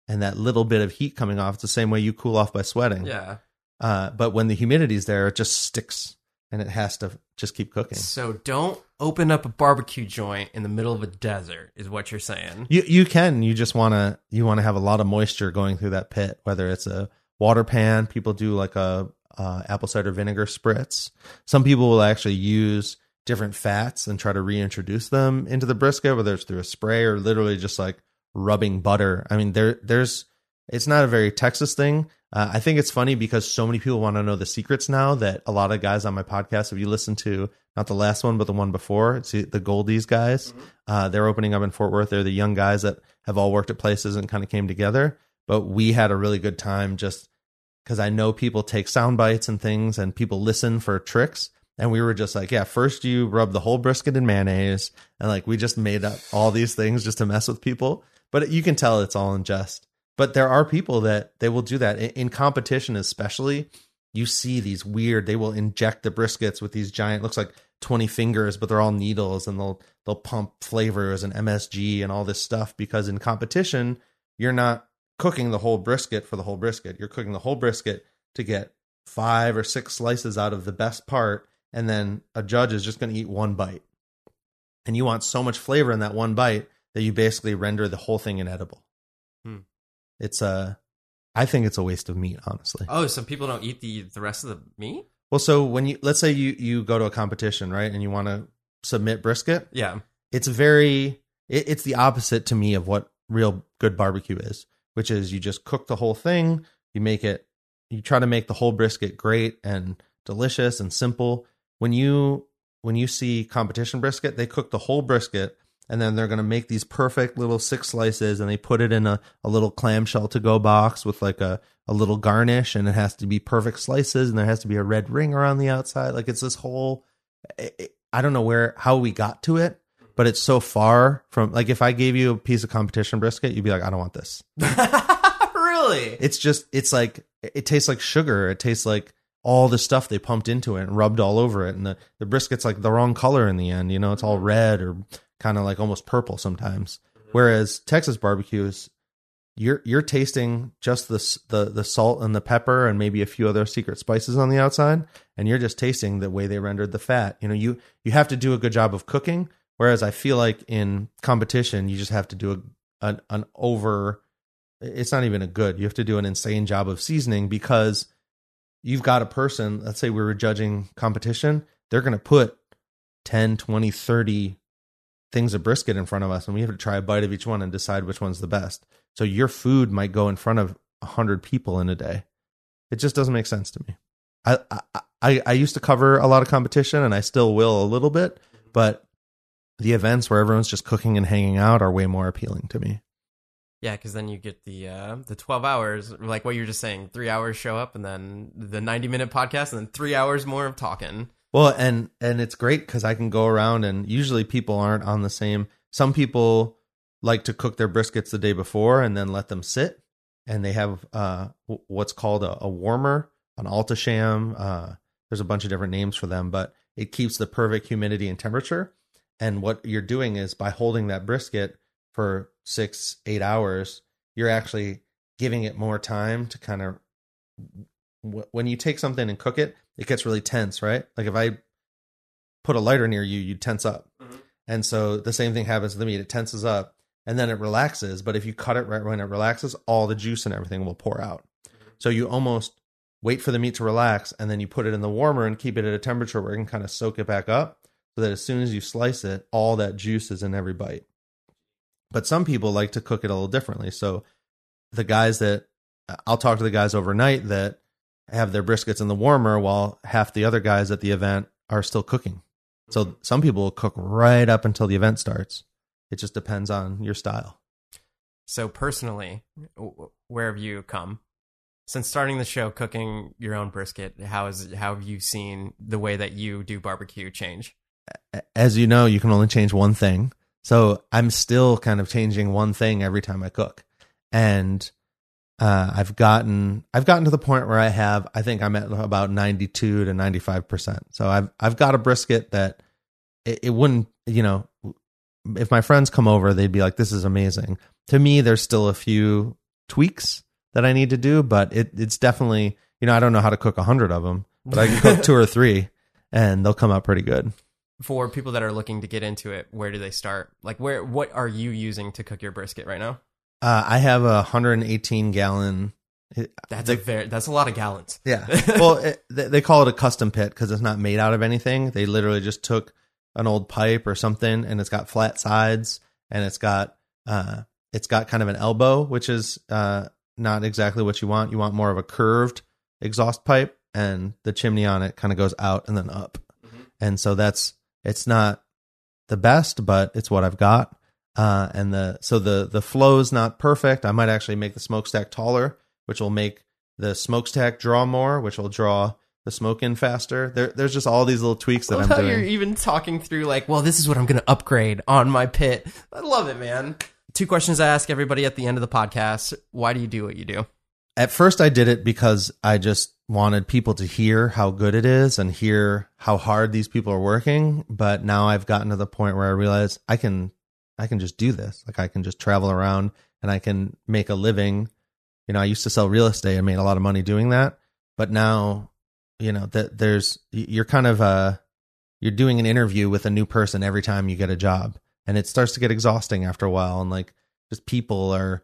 And that little bit of heat coming off, it's the same way you cool off by sweating. Yeah. Uh, but when the humidity's there, it just sticks, and it has to just keep cooking. So don't open up a barbecue joint in the middle of a desert, is what you're saying. You you can. You just want to you want to have a lot of moisture going through that pit. Whether it's a water pan, people do like a uh, apple cider vinegar spritz. Some people will actually use different fats and try to reintroduce them into the brisket, whether it's through a spray or literally just like rubbing butter. I mean, there there's it's not a very Texas thing. Uh, I think it's funny because so many people want to know the secrets now that a lot of guys on my podcast, if you listen to not the last one, but the one before, it's the Goldee's guys. Mm-hmm. Uh, they're opening up in Fort Worth. They're the young guys that have all worked at places and kind of came together. But we had a really good time just because I know people take sound bites and things and people listen for tricks. And we were just like, yeah, first you rub the whole brisket in mayonnaise. And like, we just made up all these things just to mess with people. But you can tell it's all in jest. But there are people that they will do that in competition, especially. You see these weird. They will inject the briskets with these giant, looks like twenty fingers, but they're all needles, and they'll they'll pump flavors and MSG and all this stuff because in competition you're not cooking the whole brisket for the whole brisket. You're cooking the whole brisket to get five or six slices out of the best part, and then a judge is just going to eat one bite. And you want so much flavor in that one bite that you basically render the whole thing inedible. Hmm. It's a, I think it's a waste of meat, honestly. Oh, so people don't eat the the rest of the meat? Well, so when you let's say you you go to a competition, right, and you want to submit brisket, yeah, it's very it, it's the opposite to me of what real good barbecue is, which is you just cook the whole thing, you make it, you try to make the whole brisket great and delicious and simple. When you when you see competition brisket, they cook the whole brisket and then they're going to make these perfect little six slices and they put it in a, a little clamshell to go box with like a, a little garnish and it has to be perfect slices and there has to be a red ring around the outside. Like it's this whole i don't know where how we got to it but it's so far from like if i gave you a piece of competition brisket you'd be like i don't want this. (laughs) Really? It's just it's like it tastes like sugar. It tastes like all the stuff they pumped into it and rubbed all over it and the, the brisket's like the wrong color in the end you know? It's all mm-hmm. red or kind of like almost purple sometimes. Whereas Texas barbecue is you're you're tasting just the the the salt and the pepper and maybe a few other secret spices on the outside, and you're just tasting the way they rendered the fat. You know, you you have to do a good job of cooking. Whereas I feel like in competition, you just have to do a an, an over. It's not even a good. You have to do an insane job of seasoning because you've got a person. Let's say we were judging competition. They're going to put 10, 20, 30 things of brisket in front of us and we have to try a bite of each one and decide which one's the best. So your food might go in front of a hundred people in a day. It just doesn't make sense to me. I, I I used to cover a lot of competition and I still will a little bit, but the events where everyone's just cooking and hanging out are way more appealing to me. Yeah, because then you get the uh, the twelve hours, like what you're just saying. Three hours show up, and then the ninety minute podcast, and then three hours more of talking. Well, and and it's great because I can go around and usually people aren't on the same. Some people like to cook their briskets the day before and then let them sit, and they have uh, what's called a, a warmer, an Alto-Shaam. Uh, there's a bunch of different names for them, but it keeps the perfect humidity and temperature. And what you're doing is by holding that brisket for six, eight hours, you're actually giving it more time to kind of. When you take something and cook it, it gets really tense, right? Like if I put a lighter near you, you tense up. Mm-hmm. And so the same thing happens to the meat. It tenses up and then it relaxes. But if you cut it right when it relaxes, all the juice and everything will pour out. Mm-hmm. So you almost wait for the meat to relax and then you put it in the warmer and keep it at a temperature where it can kind of soak it back up so that as soon as you slice it, all that juice is in every bite. But some people like to cook it a little differently. So the guys that I'll talk to the guys overnight that have their briskets in the warmer while half the other guys at the event are still cooking. So some people will cook right up until the event starts. It just depends on your style. So personally, where have you come since starting the show cooking your own brisket? How is how have you seen the way that you do barbecue change? As you know, you can only change one thing. So I'm still kind of changing one thing every time I cook. And uh, I've gotten I've gotten to the point where I have I think I'm at about 92 to 95 percent. So I've I've got a brisket that it, it, wouldn't you know if my friends come over they'd be like this is amazing. To me, there's still a few tweaks that I need to do, but it it's definitely you know I don't know how to cook a hundred of them, but I can cook (laughs) two or three, and they'll come out pretty good. For people that are looking to get into it, where do they start? Like where what are you using to cook your brisket right now? Uh, I have a 118 gallon. That's a very that's a lot of gallons. Yeah. (laughs) well, it, they call it a custom pit because it's not made out of anything. They literally just took an old pipe or something and it's got flat sides and it's got uh it's got kind of an elbow which is uh not exactly what you want you want more of a curved exhaust pipe and the chimney on it kind of goes out and then up and so that's it's not the best but it's what i've got uh and the so the the flow is not perfect i might actually make the smokestack taller which will make the smokestack draw more which will draw the smoke in faster there, there's just all these little tweaks that I i'm love how doing you're even talking through like, well, this is what I'm going to upgrade on my pit. I love it, man. Two questions I ask everybody at the end of the podcast. Why do you do what you do? at first I did it because I just wanted people to hear how good it is and hear how hard these people are working. But now I've gotten to the point where I realize I can, I can just do this. Like I can just travel around and I can make a living. You know, I used to sell real estate and made a lot of money doing that. But now, you know, that there's, you're kind of, uh, you're doing an interview with a new person every time you get a job and it starts to get exhausting after a while. And like just people are,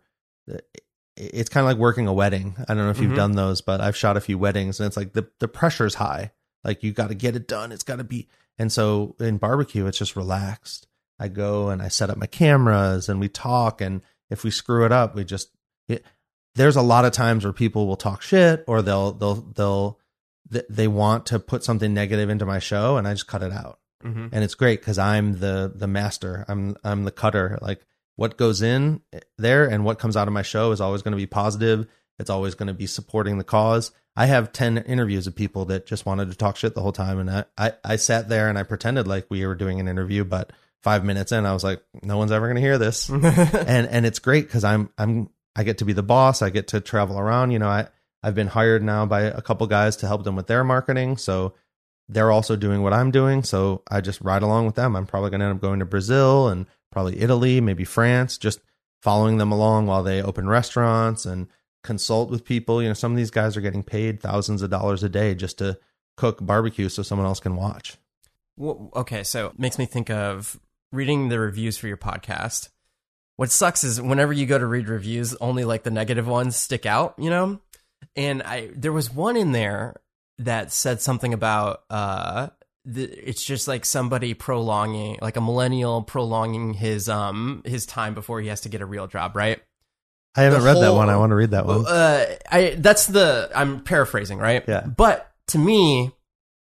it's kind of like working a wedding. I don't know if you've Mhm. done those, but I've shot a few weddings and it's like the, the pressure's high. Like you got to get it done. It's got to be. And so in barbecue, it's just relaxed. I go and I set up my cameras and we talk. And if we screw it up, we just, it, there's a lot of times where people will talk shit or they'll, they'll, they'll, they want to put something negative into my show and I just cut it out Mm-hmm. and it's great because I'm the the master. I'm I'm the cutter. Like what goes in there and what comes out of my show is always going to be positive. It's always going to be supporting the cause. I have ten interviews of people that just wanted to talk shit the whole time, and I I, I sat there and I pretended like we were doing an interview, but five minutes in, I was like, no one's ever going to hear this, (laughs) and and it's great because I'm I'm I get to be the boss. I get to travel around. You know, I I've been hired now by a couple guys to help them with their marketing, so they're also doing what I'm doing. So I just ride along with them. I'm probably going to end up going to Brazil and probably Italy, maybe France, just following them along while they open restaurants and consult with people. You know, some of these guys are getting paid thousands of dollars a day just to cook barbecue so someone else can watch. Well, okay, so it makes me think of reading the reviews for your podcast. What sucks is whenever you go to read reviews, only like the negative ones stick out, you know? And I there was one in there that said something about uh the, it's just like somebody prolonging like a millennial prolonging his um his time before he has to get a real job, right? I haven't The read that one. I want to read that one. Uh, I that's the I'm paraphrasing, right? Yeah. But to me,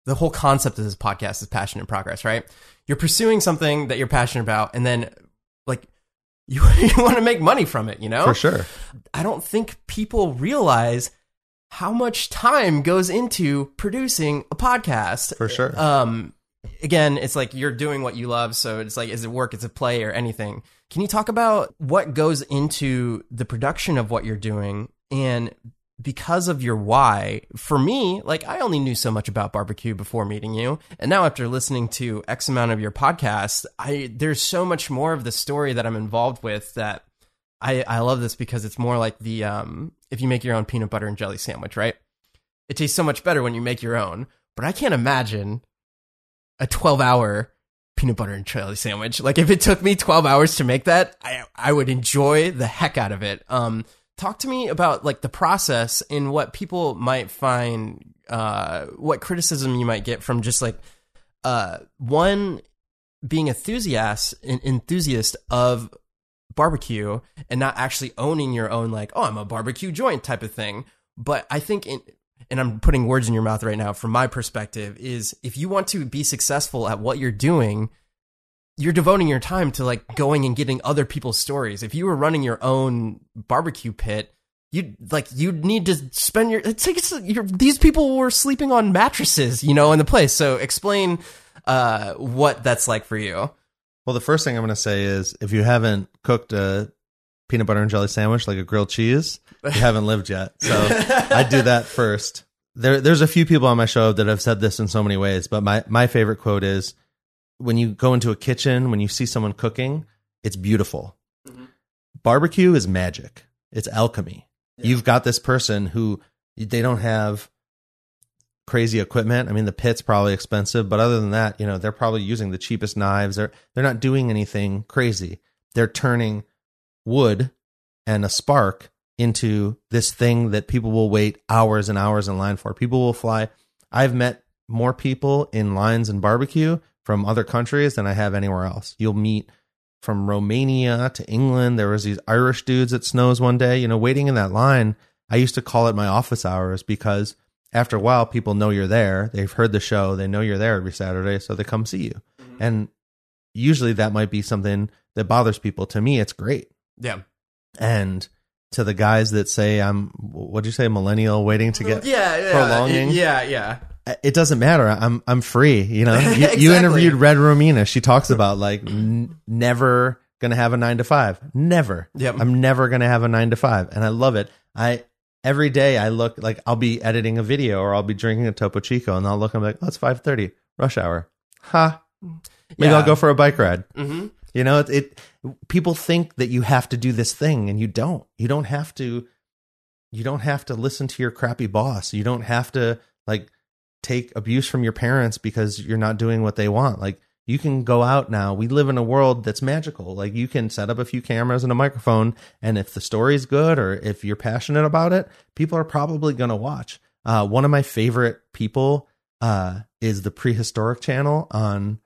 the whole concept of this podcast is passion and progress, right? You're pursuing something that you're passionate about, and then like (laughs) you, you want to make money from it, you know? For sure. I don't think people realize how much time goes into producing a podcast. For sure. Um, again, it's like you're doing what you love, so it's like, is it work? Is it play or anything? Can you talk about what goes into the production of what you're doing and because of your why, for me, like I only knew so much about barbecue before meeting you, and now after listening to X amount of your podcast, I there's so much more of the story that I'm involved with that I I love this because it's more like the um if you make your own peanut butter and jelly sandwich, right? It tastes so much better when you make your own, but I can't imagine a 12 hour peanut butter and jelly sandwich. Like if it took me 12 hours to make that, I I would enjoy the heck out of it. Um talk to me about like the process and what people might find uh what criticism you might get from just like uh one being enthusiast an enthusiast of barbecue and not actually owning your own like oh I'm a barbecue joint type of thing. But I think in and I'm putting words in your mouth right now from my perspective is if you want to be successful at what you're doing you're devoting your time to like going and getting other people's stories. If you were running your own barbecue pit, you like you'd need to spend your it's like it's, these people were sleeping on mattresses, you know, in the place. So explain uh what that's like for you. Well, the first thing I'm going to say is if you haven't cooked a peanut butter and jelly sandwich like a grilled cheese, you haven't lived yet. So I do that first. There, there's a few people on my show that have said this in so many ways, but my, my favorite quote is when you go into a kitchen, when you see someone cooking, it's beautiful. Mm-hmm. Barbecue is magic. It's alchemy. You've got this person who they don't have crazy equipment. I mean, the pit's probably expensive, but other than that, you know, they're probably using the cheapest knives. They're they're not doing anything crazy. They're turning wood and a spark into this thing that people will wait hours and hours in line for. People will fly. I've met more people in lines and barbecue from other countries than I have anywhere else. You'll meet from Romania to England. There was these Irish dudes at Snows one day, you know, waiting in that line. I used to call it my office hours because after a while people know you're there. They've heard the show, they know you're there every Saturday, so they come see you. Mm-hmm. And usually that might be something that bothers people. To me, it's great. Yeah. And to the guys that say I'm what do you say, millennial waiting to get yeah, yeah, prolonging? Yeah, yeah. It doesn't matter. I'm I'm free. You know, (laughs) you, you interviewed Red Romina. She talks about like n- never gonna have a nine to five. Never. Yep. I'm never gonna have a nine to five, and I love it. I every day I look like I'll be editing a video or I'll be drinking a Topo Chico, and I'll look. I'm like, oh, it's five thirty, rush hour. Ha. Maybe Yeah. I'll go for a bike ride. Mm-hmm. You know, it, it people think that you have to do this thing and you don't. You don't have to you don't have to listen to your crappy boss. You don't have to like take abuse from your parents because you're not doing what they want. Like you can go out now. We live in a world that's magical. Like you can set up a few cameras and a microphone and if the story's good or if you're passionate about it, people are probably going to watch. Uh, one of my favorite people uh, is the prehistoric channel on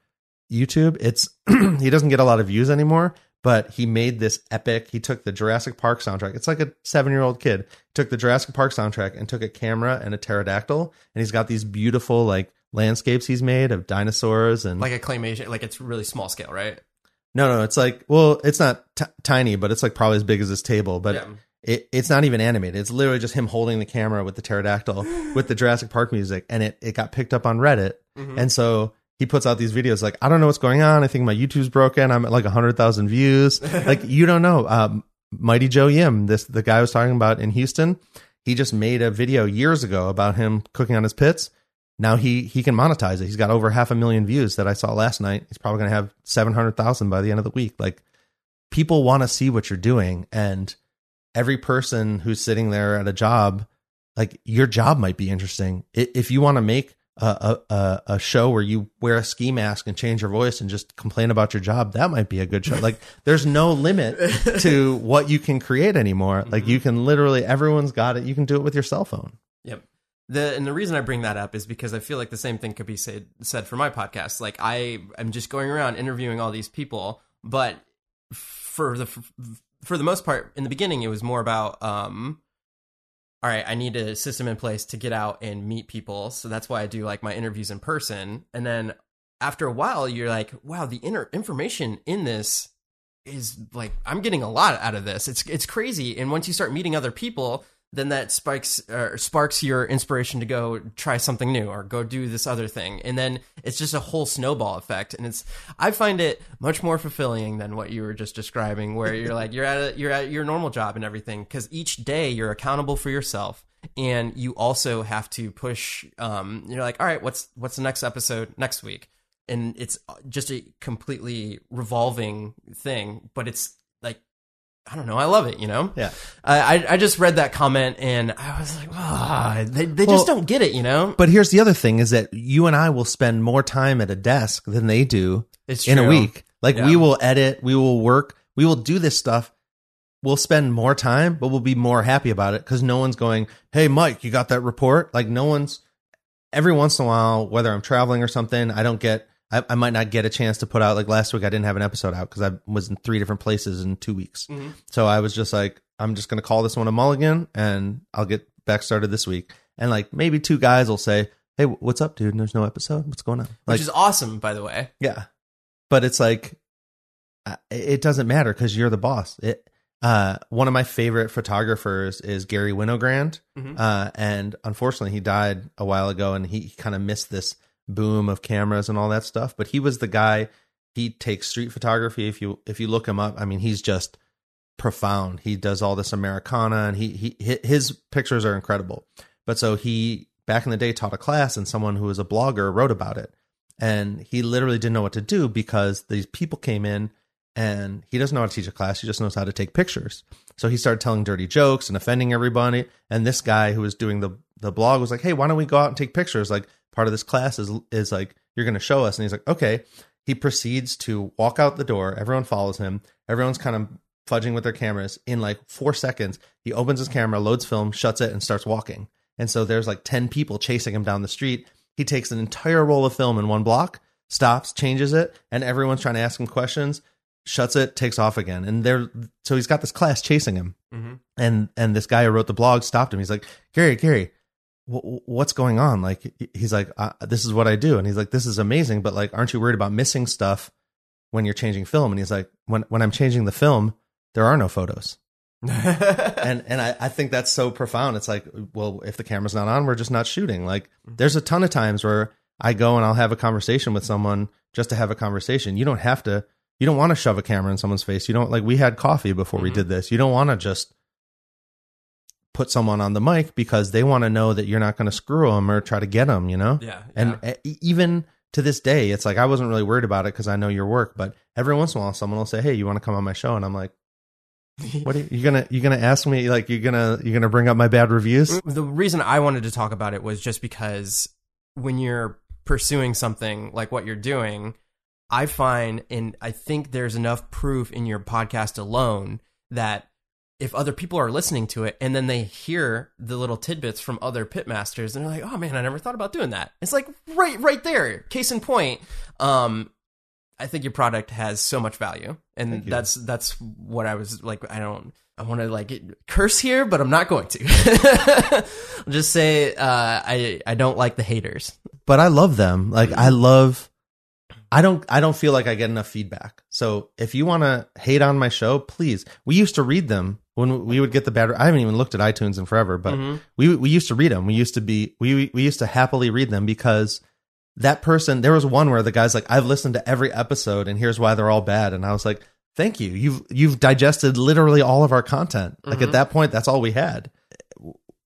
YouTube. It's (clears throat) he doesn't get a lot of views anymore, but he made this epic. He took the Jurassic Park soundtrack. It's like a seven year old kid took the Jurassic Park soundtrack and took a camera and a pterodactyl, and he's got these beautiful like landscapes he's made of dinosaurs and Like a claymation, like it's really small scale, right? no, no, it's like well, it's not t- tiny, but it's like probably as big as this table, but. Yeah. It, it's not even animated. It's literally just him holding the camera with the pterodactyl (gasps) with the Jurassic Park music, and it, it got picked up on Reddit. Mhm. And so he puts out these videos like, I don't know what's going on. I think my YouTube's broken. I'm at like 100,000 views. (laughs) like, you don't know. Um, Mighty Joe Yim, this, the guy I was talking about in Houston, he just made a video years ago about him cooking on his pits. Now he, he can monetize it. He's got over half a million views that I saw last night. He's probably going to have 700,000 by the end of the week. Like, people want to see what you're doing. And every person who's sitting there at a job, like your job might be interesting. If you want to make a, a, a, a show where you wear a ski mask and change your voice and just complain about your job, that might be a good show. Like (laughs) there's no limit to what you can create anymore. Like you can literally, everyone's got it. You can do it with your cell phone. Yep. The and the reason I bring that up is because I feel like the same thing could be said said for my podcast. Like I am just going around interviewing all these people, but for the for the most part, in the beginning, it was more about um, all right, I need a system in place to get out and meet people. So that's why I do like my interviews in person. And then after a while, you're like, wow, the inner information in this is like I'm getting a lot out of this. It's it's crazy. And once you start meeting other people, then that spikes or sparks your inspiration to go try something new or go do this other thing. And then it's just a whole snowball effect. And it's I find it much more fulfilling than what you were just describing, where you're like you're at a, you're at your normal job and everything because each day you're accountable for yourself. And you also have to push. Um, you're like, all right, what's what's the next episode next week? and it's just a completely revolving thing but it's i don't know i love it you know Yeah. i i, I just read that comment and i was like ah they, they Well- just don't get it you know But here's the other thing is that you and I will spend more time at a desk than they do it's in a week. Like Yeah. we will edit, we will work, we will do this stuff. We'll spend more time, but we'll be more happy about it because no one's going, Hey, Mike, you got that report? Like no one's every once in a while, whether I'm traveling or something, I don't get, I, I might not get a chance to put out like last week. I didn't have an episode out because I was in three different places in two weeks. Mhm. So I was just like, I'm just going to call this one a mulligan and I'll get back started this week. And like maybe two guys will say, Hey, what's up, dude? There's no episode. What's going on? Like, which is awesome by the way yeah, but it's like it doesn't matter because you're the boss. It. Uh, one of my favorite photographers is Garry Winogrand, Mhm. uh, and unfortunately, he died a while ago, and he, he kind of missed this boom of cameras and all that stuff. But he was the guy. He takes street photography. If you if you look him up, I mean, he's just profound. He does all this Americana, and he he his pictures are incredible. But so he back in the day taught a class, and someone who was a blogger wrote about it, and he literally didn't know what to do because these people came in, and he doesn't know how to teach a class. He just knows how to take pictures. So he started telling dirty jokes and offending everybody. And this guy who was doing the the blog was like, "Hey, why don't we go out and take pictures? Like part of this class is is like you're going to show us." And he's like, "Okay." He proceeds to walk out the door. Everyone follows him. Everyone's kind of fudging with their cameras. In like four seconds, he opens his camera, loads film, shuts it, and starts walking. And so there's like 10 people chasing him down the street. He takes an entire roll of film in one block. stops, changes it, and everyone's trying to ask him questions, shuts it, takes off again. And they're so he's got this class chasing him. Mhm. And and this guy who wrote the blog stopped him. He's like, Garry, Garry, what's going on? Like, he's like, uh, this is what I do. And he's like, this is amazing, but like, aren't you worried about missing stuff when you're changing film? And he's like, when when I'm changing the film, there are no photos. (laughs) and and I, I think that's so profound. It's like, well, if the camera's not on, we're just not shooting. Like, there's a ton of times where I go and I'll have a conversation with someone just to have a conversation. You don't have to. You don't want to shove a camera in someone's face. You don't like. We had coffee before we Mhm. did this. You don't want to just put someone on the mic because they want to know that you're not going to screw them or try to get them. You know. yeah. And uh, e- even to this day, it's like I wasn't really worried about it because I know your work. But every once in a while, someone will say, "Hey, you want to come on my show?" And I'm like, (laughs) "What are you, you gonna you gonna ask me? Like you're gonna you're gonna bring up my bad reviews?" the reason I wanted to talk about it was just because when you're pursuing something like what you're doing, I find, and I think there's enough proof in your podcast alone that if other people are listening to it and then they hear the little tidbits from other pitmasters and they're like, "Oh man, I never thought about doing that." It's like right, right there. Case in point. Um, I think your product has so much value, and that's that's what I was like. I don't. I want to like curse here, but I'm not going to. (laughs) I'll just say uh, I I don't like the haters. But I love them. Like I love. I don't. I don't feel like I get enough feedback. So if you want to hate on my show, please. We used to read them when we would get the bad. I haven't even looked at iTunes in forever, but Mhm. we we used to read them. We used to be we we used to happily read them because that person. There was one where the guy's like, "I've listened to every episode, and here's why they're all bad." And I was like, "Thank you. You've you've digested literally all of our content. Like Mhm. at that point, that's all we had."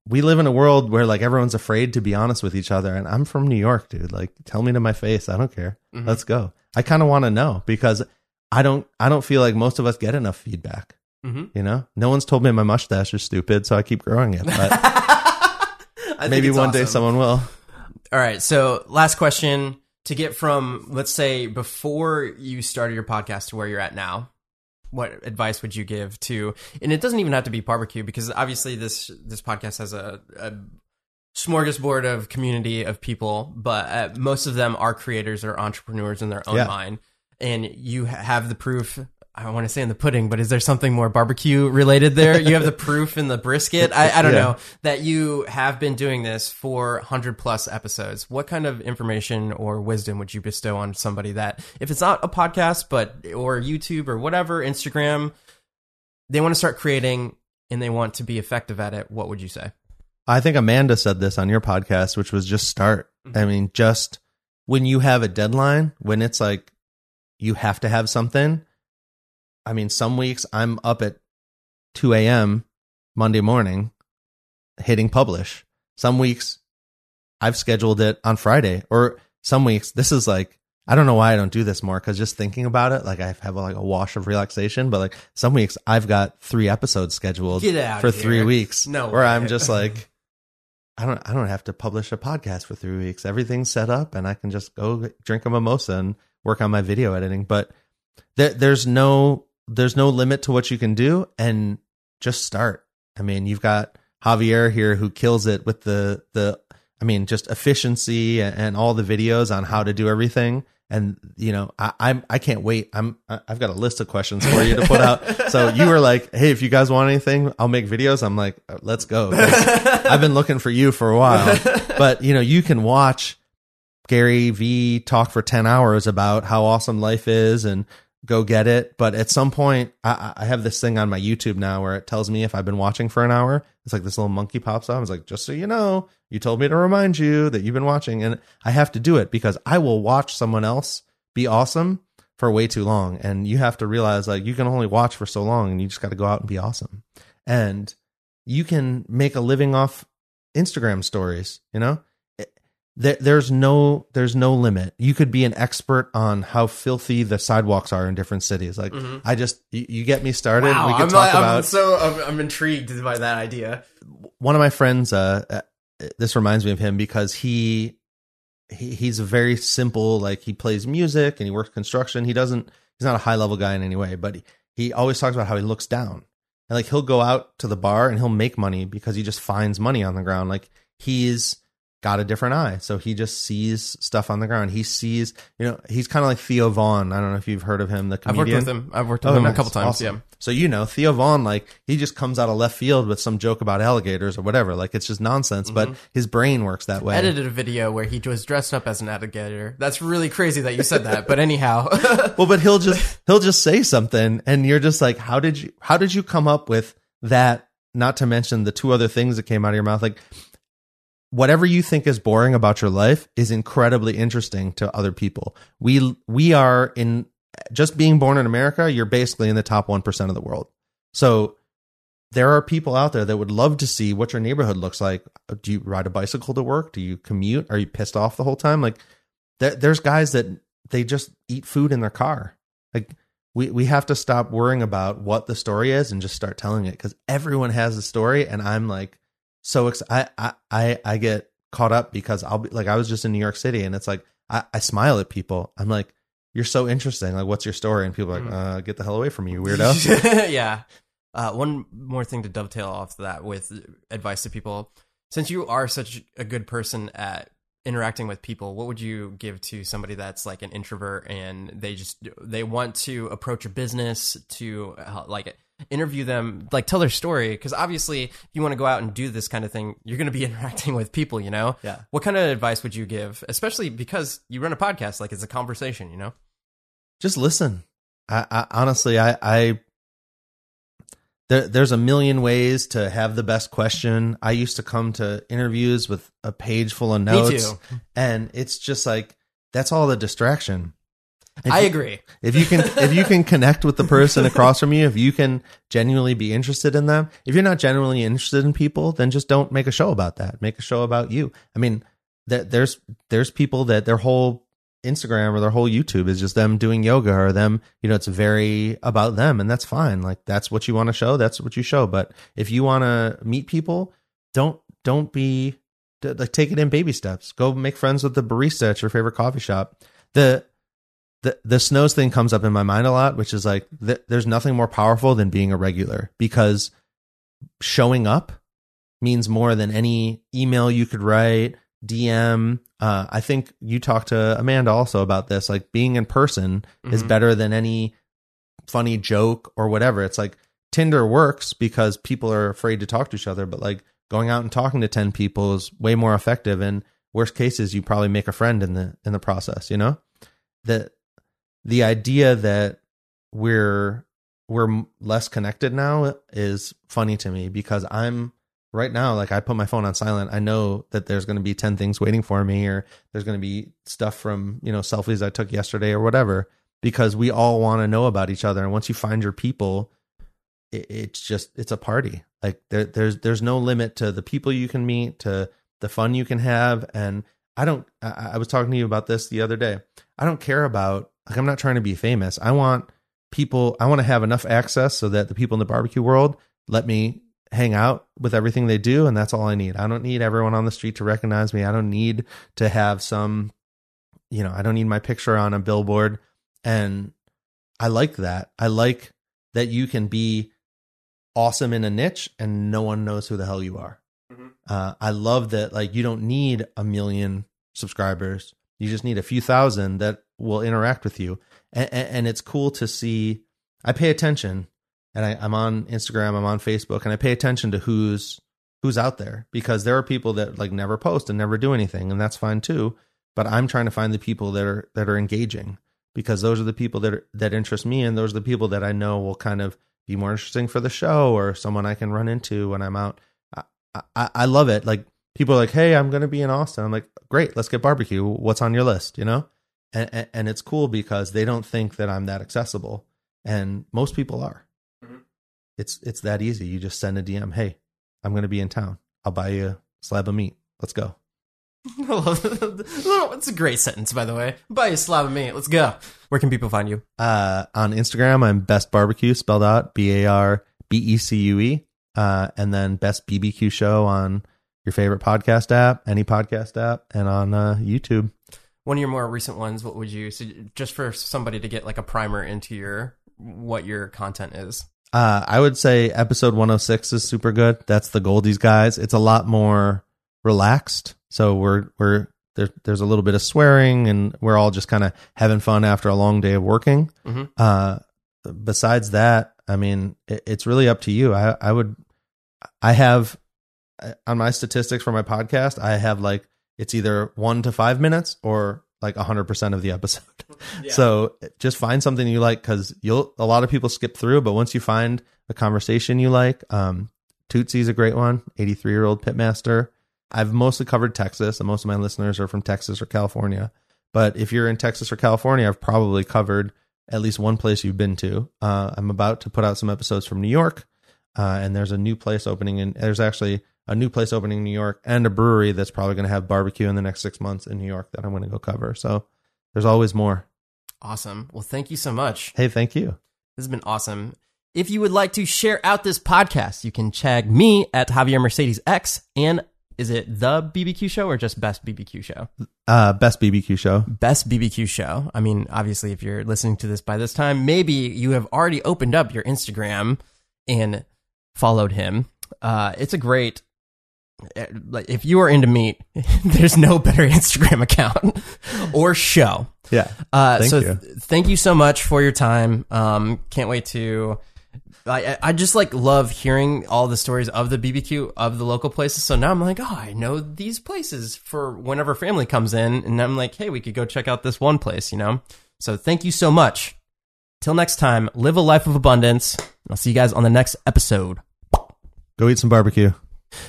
We live in a world where like everyone's afraid to be honest with each other, and I'm from New York, dude. Like, tell me to my face. I don't care. Mhm. Let's go. I kind of want to know because I don't. I don't feel like most of us get enough feedback. Mhm. You know, no one's told me my mustache is stupid, so I keep growing it. But (laughs) maybe one day someone will. All right. So, last question to get from, let's say, before you started your podcast to where you're at now. What advice would you give to? And it doesn't even have to be barbecue because obviously this this podcast has a, a smorgasbord of community of people, but uh, most of them are creators or entrepreneurs in their own Yeah. mind. And you have the proof. I want to say in the pudding, but is there something more barbecue related there? You have the (laughs) proof in the brisket. I, I don't Yeah. know that you have been doing this for 100 plus episodes. What kind of information or wisdom would you bestow on somebody that, if it's not a podcast, but or YouTube or whatever, Instagram, they want to start creating and they want to be effective at it? What would you say? I think Amanda said this on your podcast, which was just start. I mm-hmm. mean, just when you have a deadline, when it's like you have to have something. I mean, some weeks I'm up at 2 a.m. Monday morning hitting publish. Some weeks I've scheduled it on Friday, or some weeks this is like, I don't know why I don't do this more because just thinking about it, like I have like a wash of relaxation. But like some weeks I've got three episodes scheduled for three here. weeks. No where way. I'm just like, I don't, I don't have to publish a podcast for three weeks. Everything's set up, and I can just go drink a mimosa and work on my video editing. But there, there's no, there's no limit to what you can do, and just start. I mean, you've got Javier here who kills it with the the. I mean, just efficiency and, and all the videos on how to do everything. And you know, I, I'm I can't wait. I'm I've got a list of questions for you to put out. (laughs) so you were like, "Hey, if you guys want anything, I'll make videos." I'm like, "Uh, "Let's go. (laughs) I've been looking for you for a while. But you know, you can watch Gary V talk for 10 hours about how awesome life is and go get it. But at some point, I, I have this thing on my YouTube now where it tells me if I've been watching for an hour. It's like this little monkey pops up. It's like, just so you know, you told me to remind you that you've been watching. And I have to do it because I will watch someone else be awesome for way too long. And you have to realize like you can only watch for so long and you just got to go out and be awesome. And you can make a living off Instagram stories, you know? There, there's no there's no limit. You could be an expert on how filthy the sidewalks are in different cities. Like Mhm. I just you, you get me started. Wow, we could I'm, talk I'm about so I'm, I'm intrigued by that idea. one of my friends uh, uh this reminds me of him because he, he he's a very simple like he plays music and he works construction he doesn't he's not a high level guy in any way but he, he always talks about how he looks down and like he'll go out to the bar and he'll make money because he just finds money on the ground like he's got a different eye. So he just sees stuff on the ground. He sees, you know, he's kind of like Theo Von. I don't know if you've heard of him, the I've worked with him. I've worked with Oh, him a couple times. Awesome. Yeah. So you know, Theo Von, like he just comes out of left field with some joke about alligators or whatever. Like it's just nonsense, but mm-hmm. his brain works that way. I Edited a video where he was dressed up as an alligator. That's really crazy that you said that. But anyhow, (laughs) well, but he'll just he'll just say something, and you're just like, how did you how did you come up with that? Not to mention the two other things that came out of your mouth, like whatever you think is boring about your life is incredibly interesting to other people. We we are in just being born in America, you're basically in the top 1% of the world. So there are people out there that would love to see what your neighborhood looks like. Do you ride a bicycle to work? Do you commute? Are you pissed off the whole time? Like there, there's guys that they just eat food in their car. Like we we have to stop worrying about what the story is and just start telling it because everyone has a story and I'm like so ex- I, I I I get caught up because I'll be like I was just in New York City and it's like I, I smile at people. I'm like you're so interesting. Like what's your story? And people are like uh, get the hell away from me, you (laughs) weirdo. yeah. Uh, one more thing to dovetail off that with advice to people. Since you are such a good person at interacting with people, what would you give to somebody that's like an introvert and they just they want to approach a business to uh, like interview them, like tell their story? Because obviously, if you want to go out and do this kind of thing, you're going to be (laughs) interacting with people. You know. Yeah. What kind of advice would you give, especially because you run a podcast? Like it's a conversation. You know. just listen. I, I honestly, I, I there, there's a million ways to have the best question. I used to come to interviews with a page full of notes, and it's just like that's all the distraction. If I you- agree. If you can, if you can connect with the person across from you, if you can genuinely be interested in them, if you're not genuinely interested in people, then just don't make a show about that. Make a show about you. I mean, there, there's there's people that their whole Instagram or their whole YouTube is just them doing yoga or them, you know, it's very about them, and that's fine. Like that's what you want to show. That's what you show. But if you want to meet people, don't don't be like take it in baby steps. Go make friends with the barista at your favorite coffee shop. The the the Snow's thing comes up in my mind a lot, which is like th- there's nothing more powerful than being a regular because showing up means more than any email you could write, DM. Uh, I think you talked to Amanda also about this. Like being in person is Mhm. better than any funny joke or whatever. It's like Tinder works because people are afraid to talk to each other, but like going out and talking to 10 people is way more effective. And worst cases, you probably make a friend in the, in the process, you know? The, the idea that we're, we're less connected now is funny to me because I'm right now, like I put my phone on silent. I know that there's going to be 10 things waiting for me or there's going to be stuff from, you know, selfies I took yesterday or whatever, because we all want to know about each other. And once you find your people, it, it's just, it's a party. Like there, there's, there's no limit to the people you can meet, to the fun you can have. And I don't, I, I was talking to you about this the other day. I don't care about, like, I'm not trying to be famous. I want people, I want to have enough access so that the people in the barbecue world let me hang out with everything they do and that's all I need. I don't need everyone on the street to recognize me. I don't need to have some you know, I don't need my picture on a billboard and I like that. I like that you can be awesome in a niche and no one knows who the hell you are. Mhm. Uh, I love that like you don't need a million subscribers. You just need a few thousand that will interact with you. And, and it's cool to see. I pay attention and I, I'm on Instagram, I'm on Facebook, and I pay attention to who's who's out there because there are people that like never post and never do anything, and that's fine too. But I'm trying to find the people that are that are engaging because those are the people that are, that interest me, and those are the people that I know will kind of be more interesting for the show or someone I can run into when I'm out. I, I, I love it. Like people are like, "Hey, I'm going to be in Austin." I'm like, "Great, let's get barbecue. What's on your list?" You know, and, and and it's cool because they don't think that I'm that accessible, and most people are. Mhm. It's it's that easy. You just send a DM. Hey, I'm going to be in town. I'll buy you a slab of meat. Let's go. (laughs) It's a great sentence, by the way. Buy a slab of meat. Let's go. Where can people find you? Uh, on Instagram, I'm Best Barbecue, spelled out B A R B E C U E, uh, and then Best BBQ Show on your favorite podcast app, any podcast app, and on uh, YouTube. One of your more recent ones. What would you so just for somebody to get like a primer into your what your content is? Uh, I would say episode 106 is super good. That's the Goldee's guys. It's a lot more relaxed. So we're we're there, there's a little bit of swearing, and we're all just kind of having fun after a long day of working. Mhm. Uh, besides that, I mean, it, it's really up to you. I I would, I have on my statistics for my podcast, I have like it's either one to five minutes or like hundred percent of the episode. (laughs) So just find something you like because you'll a lot of people skip through, but once you find a conversation you like, um, Tootsie's a great one. Eighty three year old pitmaster. I've mostly covered Texas, and most of my listeners are from Texas or California. But if you're in Texas or California, I've probably covered at least one place you've been to. Uh, I'm about to put out some episodes from New York, uh, and there's a new place opening and There's actually a new place opening in New York and a brewery that's probably going to have barbecue in the next six months in New York that I'm going to go cover. So there's always more. Awesome. Well, thank you so much. Hey, thank you. This has been awesome. If you would like to share out this podcast, you can tag me at Javier Mercedes X and is it the BBQ show or just best BBQ show? Uh, best BBQ show. Best BBQ show. I mean, obviously, if you're listening to this by this time, maybe you have already opened up your Instagram and followed him. Uh, it's a great. Eh, Like, if you are into meat, (laughs) there's no better (laughs) Instagram account (laughs) or show. Yeah. Uh, Thank so you. th- thank you so much for your time. Um, can't wait to. I, I- I just like love hearing all the stories of the BBQ of the local places. So now I'm like, oh, I know these places for whenever family comes in, and I'm like, hey, we could go check out this one place, you know. So thank you so much. Till next time, live a life of abundance. I'll see you guys on the next episode. Go eat some barbecue.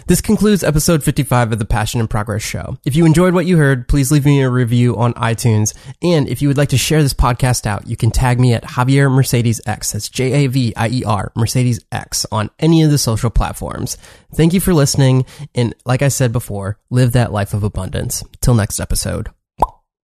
This concludes episode 55 of the Passion and Progress Show. If you enjoyed what you heard, please leave me a review on iTunes. And if you would like to share this podcast out, you can tag me at Javier Mercedes X. That's J A V I E R Mercedes X on any of the social platforms. Thank you for listening. And like I said before, live that life of abundance. Till next episode.